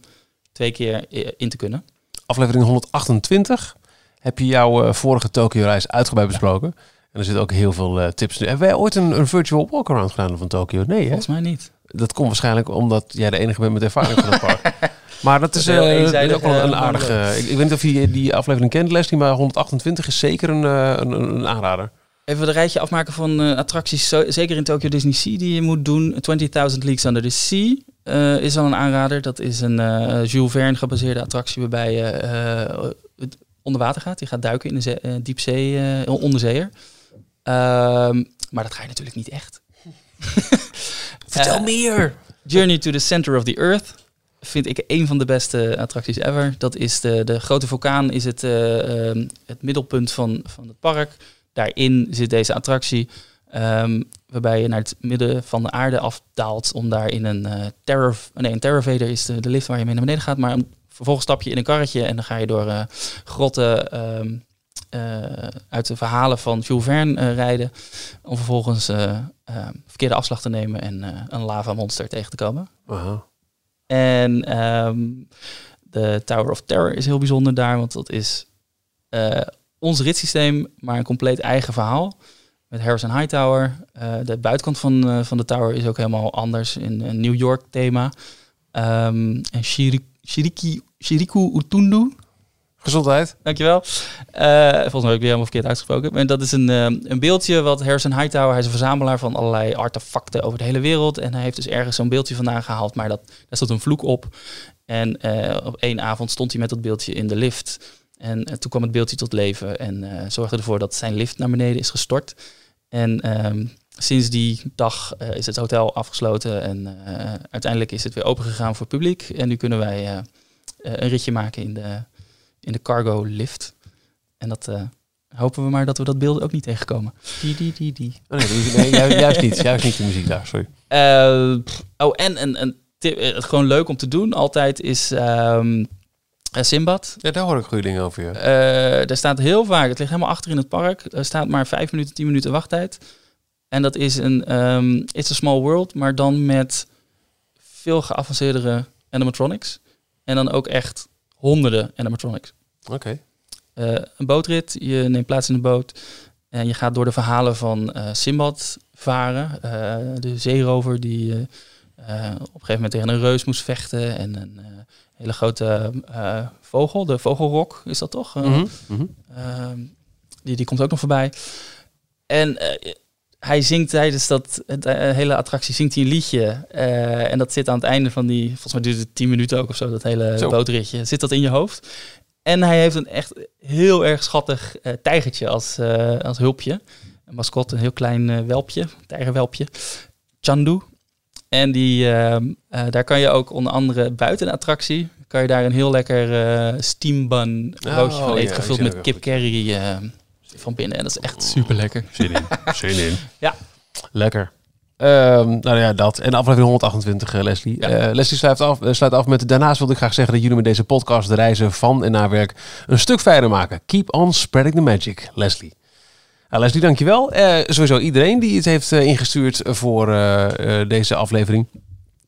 twee keer in te kunnen. Aflevering 128 heb je jouw vorige Tokio-reis uitgebreid besproken. En er zitten ook heel veel tips. Hebben wij ooit een, een virtual walk-around gedaan van Tokio? Nee, hè? Volgens mij niet. Dat komt waarschijnlijk omdat jij de enige bent met ervaring van het park. <laughs> Maar dat is, uh, dat is ook wel een, een aardige... Ik, ik, weet niet of je die aflevering kent, Leslie, maar 128 is zeker een, een, een aanrader. Even een rijtje afmaken van uh, attracties, zo, zeker in Tokyo Disney Sea, die je moet doen. 20.000 Leagues Under the Sea uh, is al een aanrader. Dat is een uh, Jules Verne gebaseerde attractie waarbij je het onder water gaat. Je gaat duiken in de zee, diepzee, onderzeeër. Um, maar dat ga je natuurlijk niet echt. <laughs> Vertel meer! Journey to the Center of the Earth. Vind ik een van de beste attracties ever. Dat is de, de grote vulkaan, is het, eh, ehm, het middelpunt van, van het park. Daarin zit deze attractie, ehm, waarbij je naar het midden van de aarde afdaalt om daar in een uh, terror, nee, een terrorvader is de, de lift waar je mee naar beneden gaat, maar vervolgens stap je in een karretje en dan ga je door uh, grotten ehm, uit de verhalen van Jules Verne rijden, om vervolgens verkeerde afslag te nemen en een lava monster tegen te komen. En ehm, de Tower of Terror is heel bijzonder daar, want dat is uh, ons ritssysteem, maar een compleet eigen verhaal. Met Harrison Hightower. Uh, de buitenkant van, uh, van de tower is ook helemaal anders in een New York thema. Um, en Shiriki, Shiriki, Shiriku Utundu, Gezondheid. Dankjewel. Uh, volgens mij heb ik weer helemaal verkeerd uitgesproken. Maar dat is een, een beeldje wat Harrison Hightower... hij is een verzamelaar van allerlei artefacten over de hele wereld. En hij heeft dus ergens zo'n beeldje vandaan gehaald. Maar dat, daar stond een vloek op. En uh, op één avond stond hij met dat beeldje in de lift. En toen kwam het beeldje tot leven. En zorgde ervoor dat zijn lift naar beneden is gestort. En um, sinds die dag is het hotel afgesloten. En uiteindelijk is het weer opengegaan voor het publiek. En nu kunnen wij een ritje maken in de in de cargo lift. En dat uh, hopen we maar dat we dat beeld ook niet tegenkomen. Die, die, die, die. Oh, nee, nee juist, juist, niet. Juist niet de muziek daar, sorry. Uh, oh, en een, een tip, het gewoon leuk om te doen altijd is um, Simbad. Ja, daar hoor ik goede dingen over. Ja. Uh, daar staat heel vaak, het ligt helemaal achter in het park. Er staat maar vijf minuten, tien minuten wachttijd. En dat is een um, It's a Small World, maar dan met veel geavanceerdere animatronics. En dan ook echt honderden animatronics. Oké. Okay. Uh, een bootrit, je neemt plaats in de boot en je gaat door de verhalen van uh, Simbad varen. Uh, de zeerover die op een gegeven moment tegen een reus moest vechten en een hele grote vogel, de vogelrok is dat toch? Mm -hmm. die, die komt ook nog voorbij. En hij zingt tijdens dat het, hele attractie zingt hij een liedje. Uh, en dat zit aan het einde van die, volgens mij duurt het 10 minuten ook of zo, dat hele zo. bootritje. Zit dat in je hoofd? En hij heeft een echt heel erg schattig uh, tijgertje als, als hulpje. Een mascot, een heel klein welpje, tijgerwelpje. Chandu. En die, daar kan je ook onder andere buiten de attractie, kan je daar een heel lekker steam bun broodje oh, van eten, ja, gevuld met kip curry van binnen. En dat is echt super lekker. Zin in. Zin in. <laughs> Ja. Lekker. Um, nou ja, dat. En aflevering 128, uh, Leslie. Ja. Uh, Leslie sluit af, uh, sluit af met... Daarnaast wilde ik graag zeggen dat jullie met deze podcast... de reizen van en naar werk een stuk fijner maken. Keep on spreading the magic, Leslie. Nou, Leslie, dankjewel. Uh, sowieso iedereen die het heeft ingestuurd voor deze aflevering.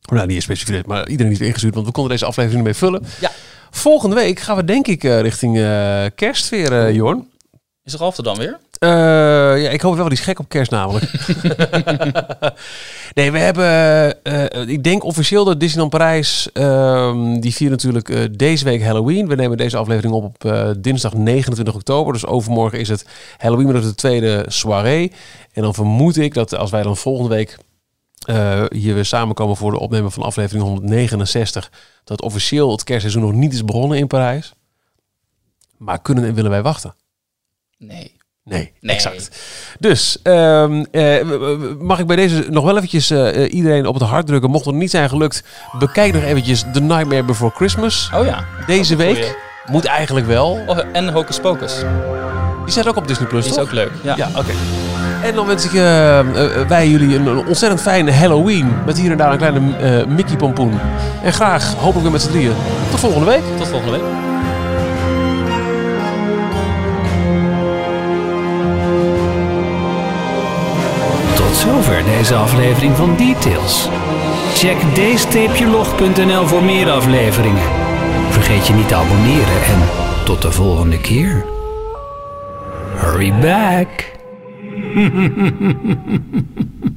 Nou, niet specifiek, maar iedereen die het ingestuurd, want we konden deze aflevering ermee vullen. Ja. Volgende week gaan we denk ik richting kerst weer, Jorn. Is er half dan weer? Uh, ja, ik hoop wel, die is gek op kerst namelijk. <laughs> nee, we hebben, uh, ik denk officieel dat Disneyland Parijs, uh, die viert natuurlijk uh, deze week Halloween. We nemen deze aflevering op op dinsdag 29 oktober. Dus overmorgen is het Halloween de tweede soirée. En dan vermoed ik dat als wij dan volgende week hier weer samenkomen voor de opnemen van aflevering 169, dat officieel het kerstseizoen nog niet is begonnen in Parijs. Maar kunnen en willen wij wachten? Nee. Nee, nee, exact. Dus um, uh, mag ik bij deze nog wel eventjes uh, iedereen op het hart drukken. Mocht het niet zijn gelukt, bekijk nog eventjes The Nightmare Before Christmas. Oh ja. Deze week. Moet eigenlijk wel. Oh, en Hocus Pocus. Die staat ook op Disney Plus, Die is ook leuk. Ja, ja oké. Okay. En dan wens ik uh, wij jullie een, een, ontzettend fijne Halloween. Met hier en daar een kleine Mickey pompoen. En graag, hopelijk weer met z'n drieën. Tot volgende week. Tot volgende week. Zover deze aflevering van Details. Check log.nl voor meer afleveringen. Vergeet je niet te abonneren en tot de volgende keer. Hurry back! <laughs>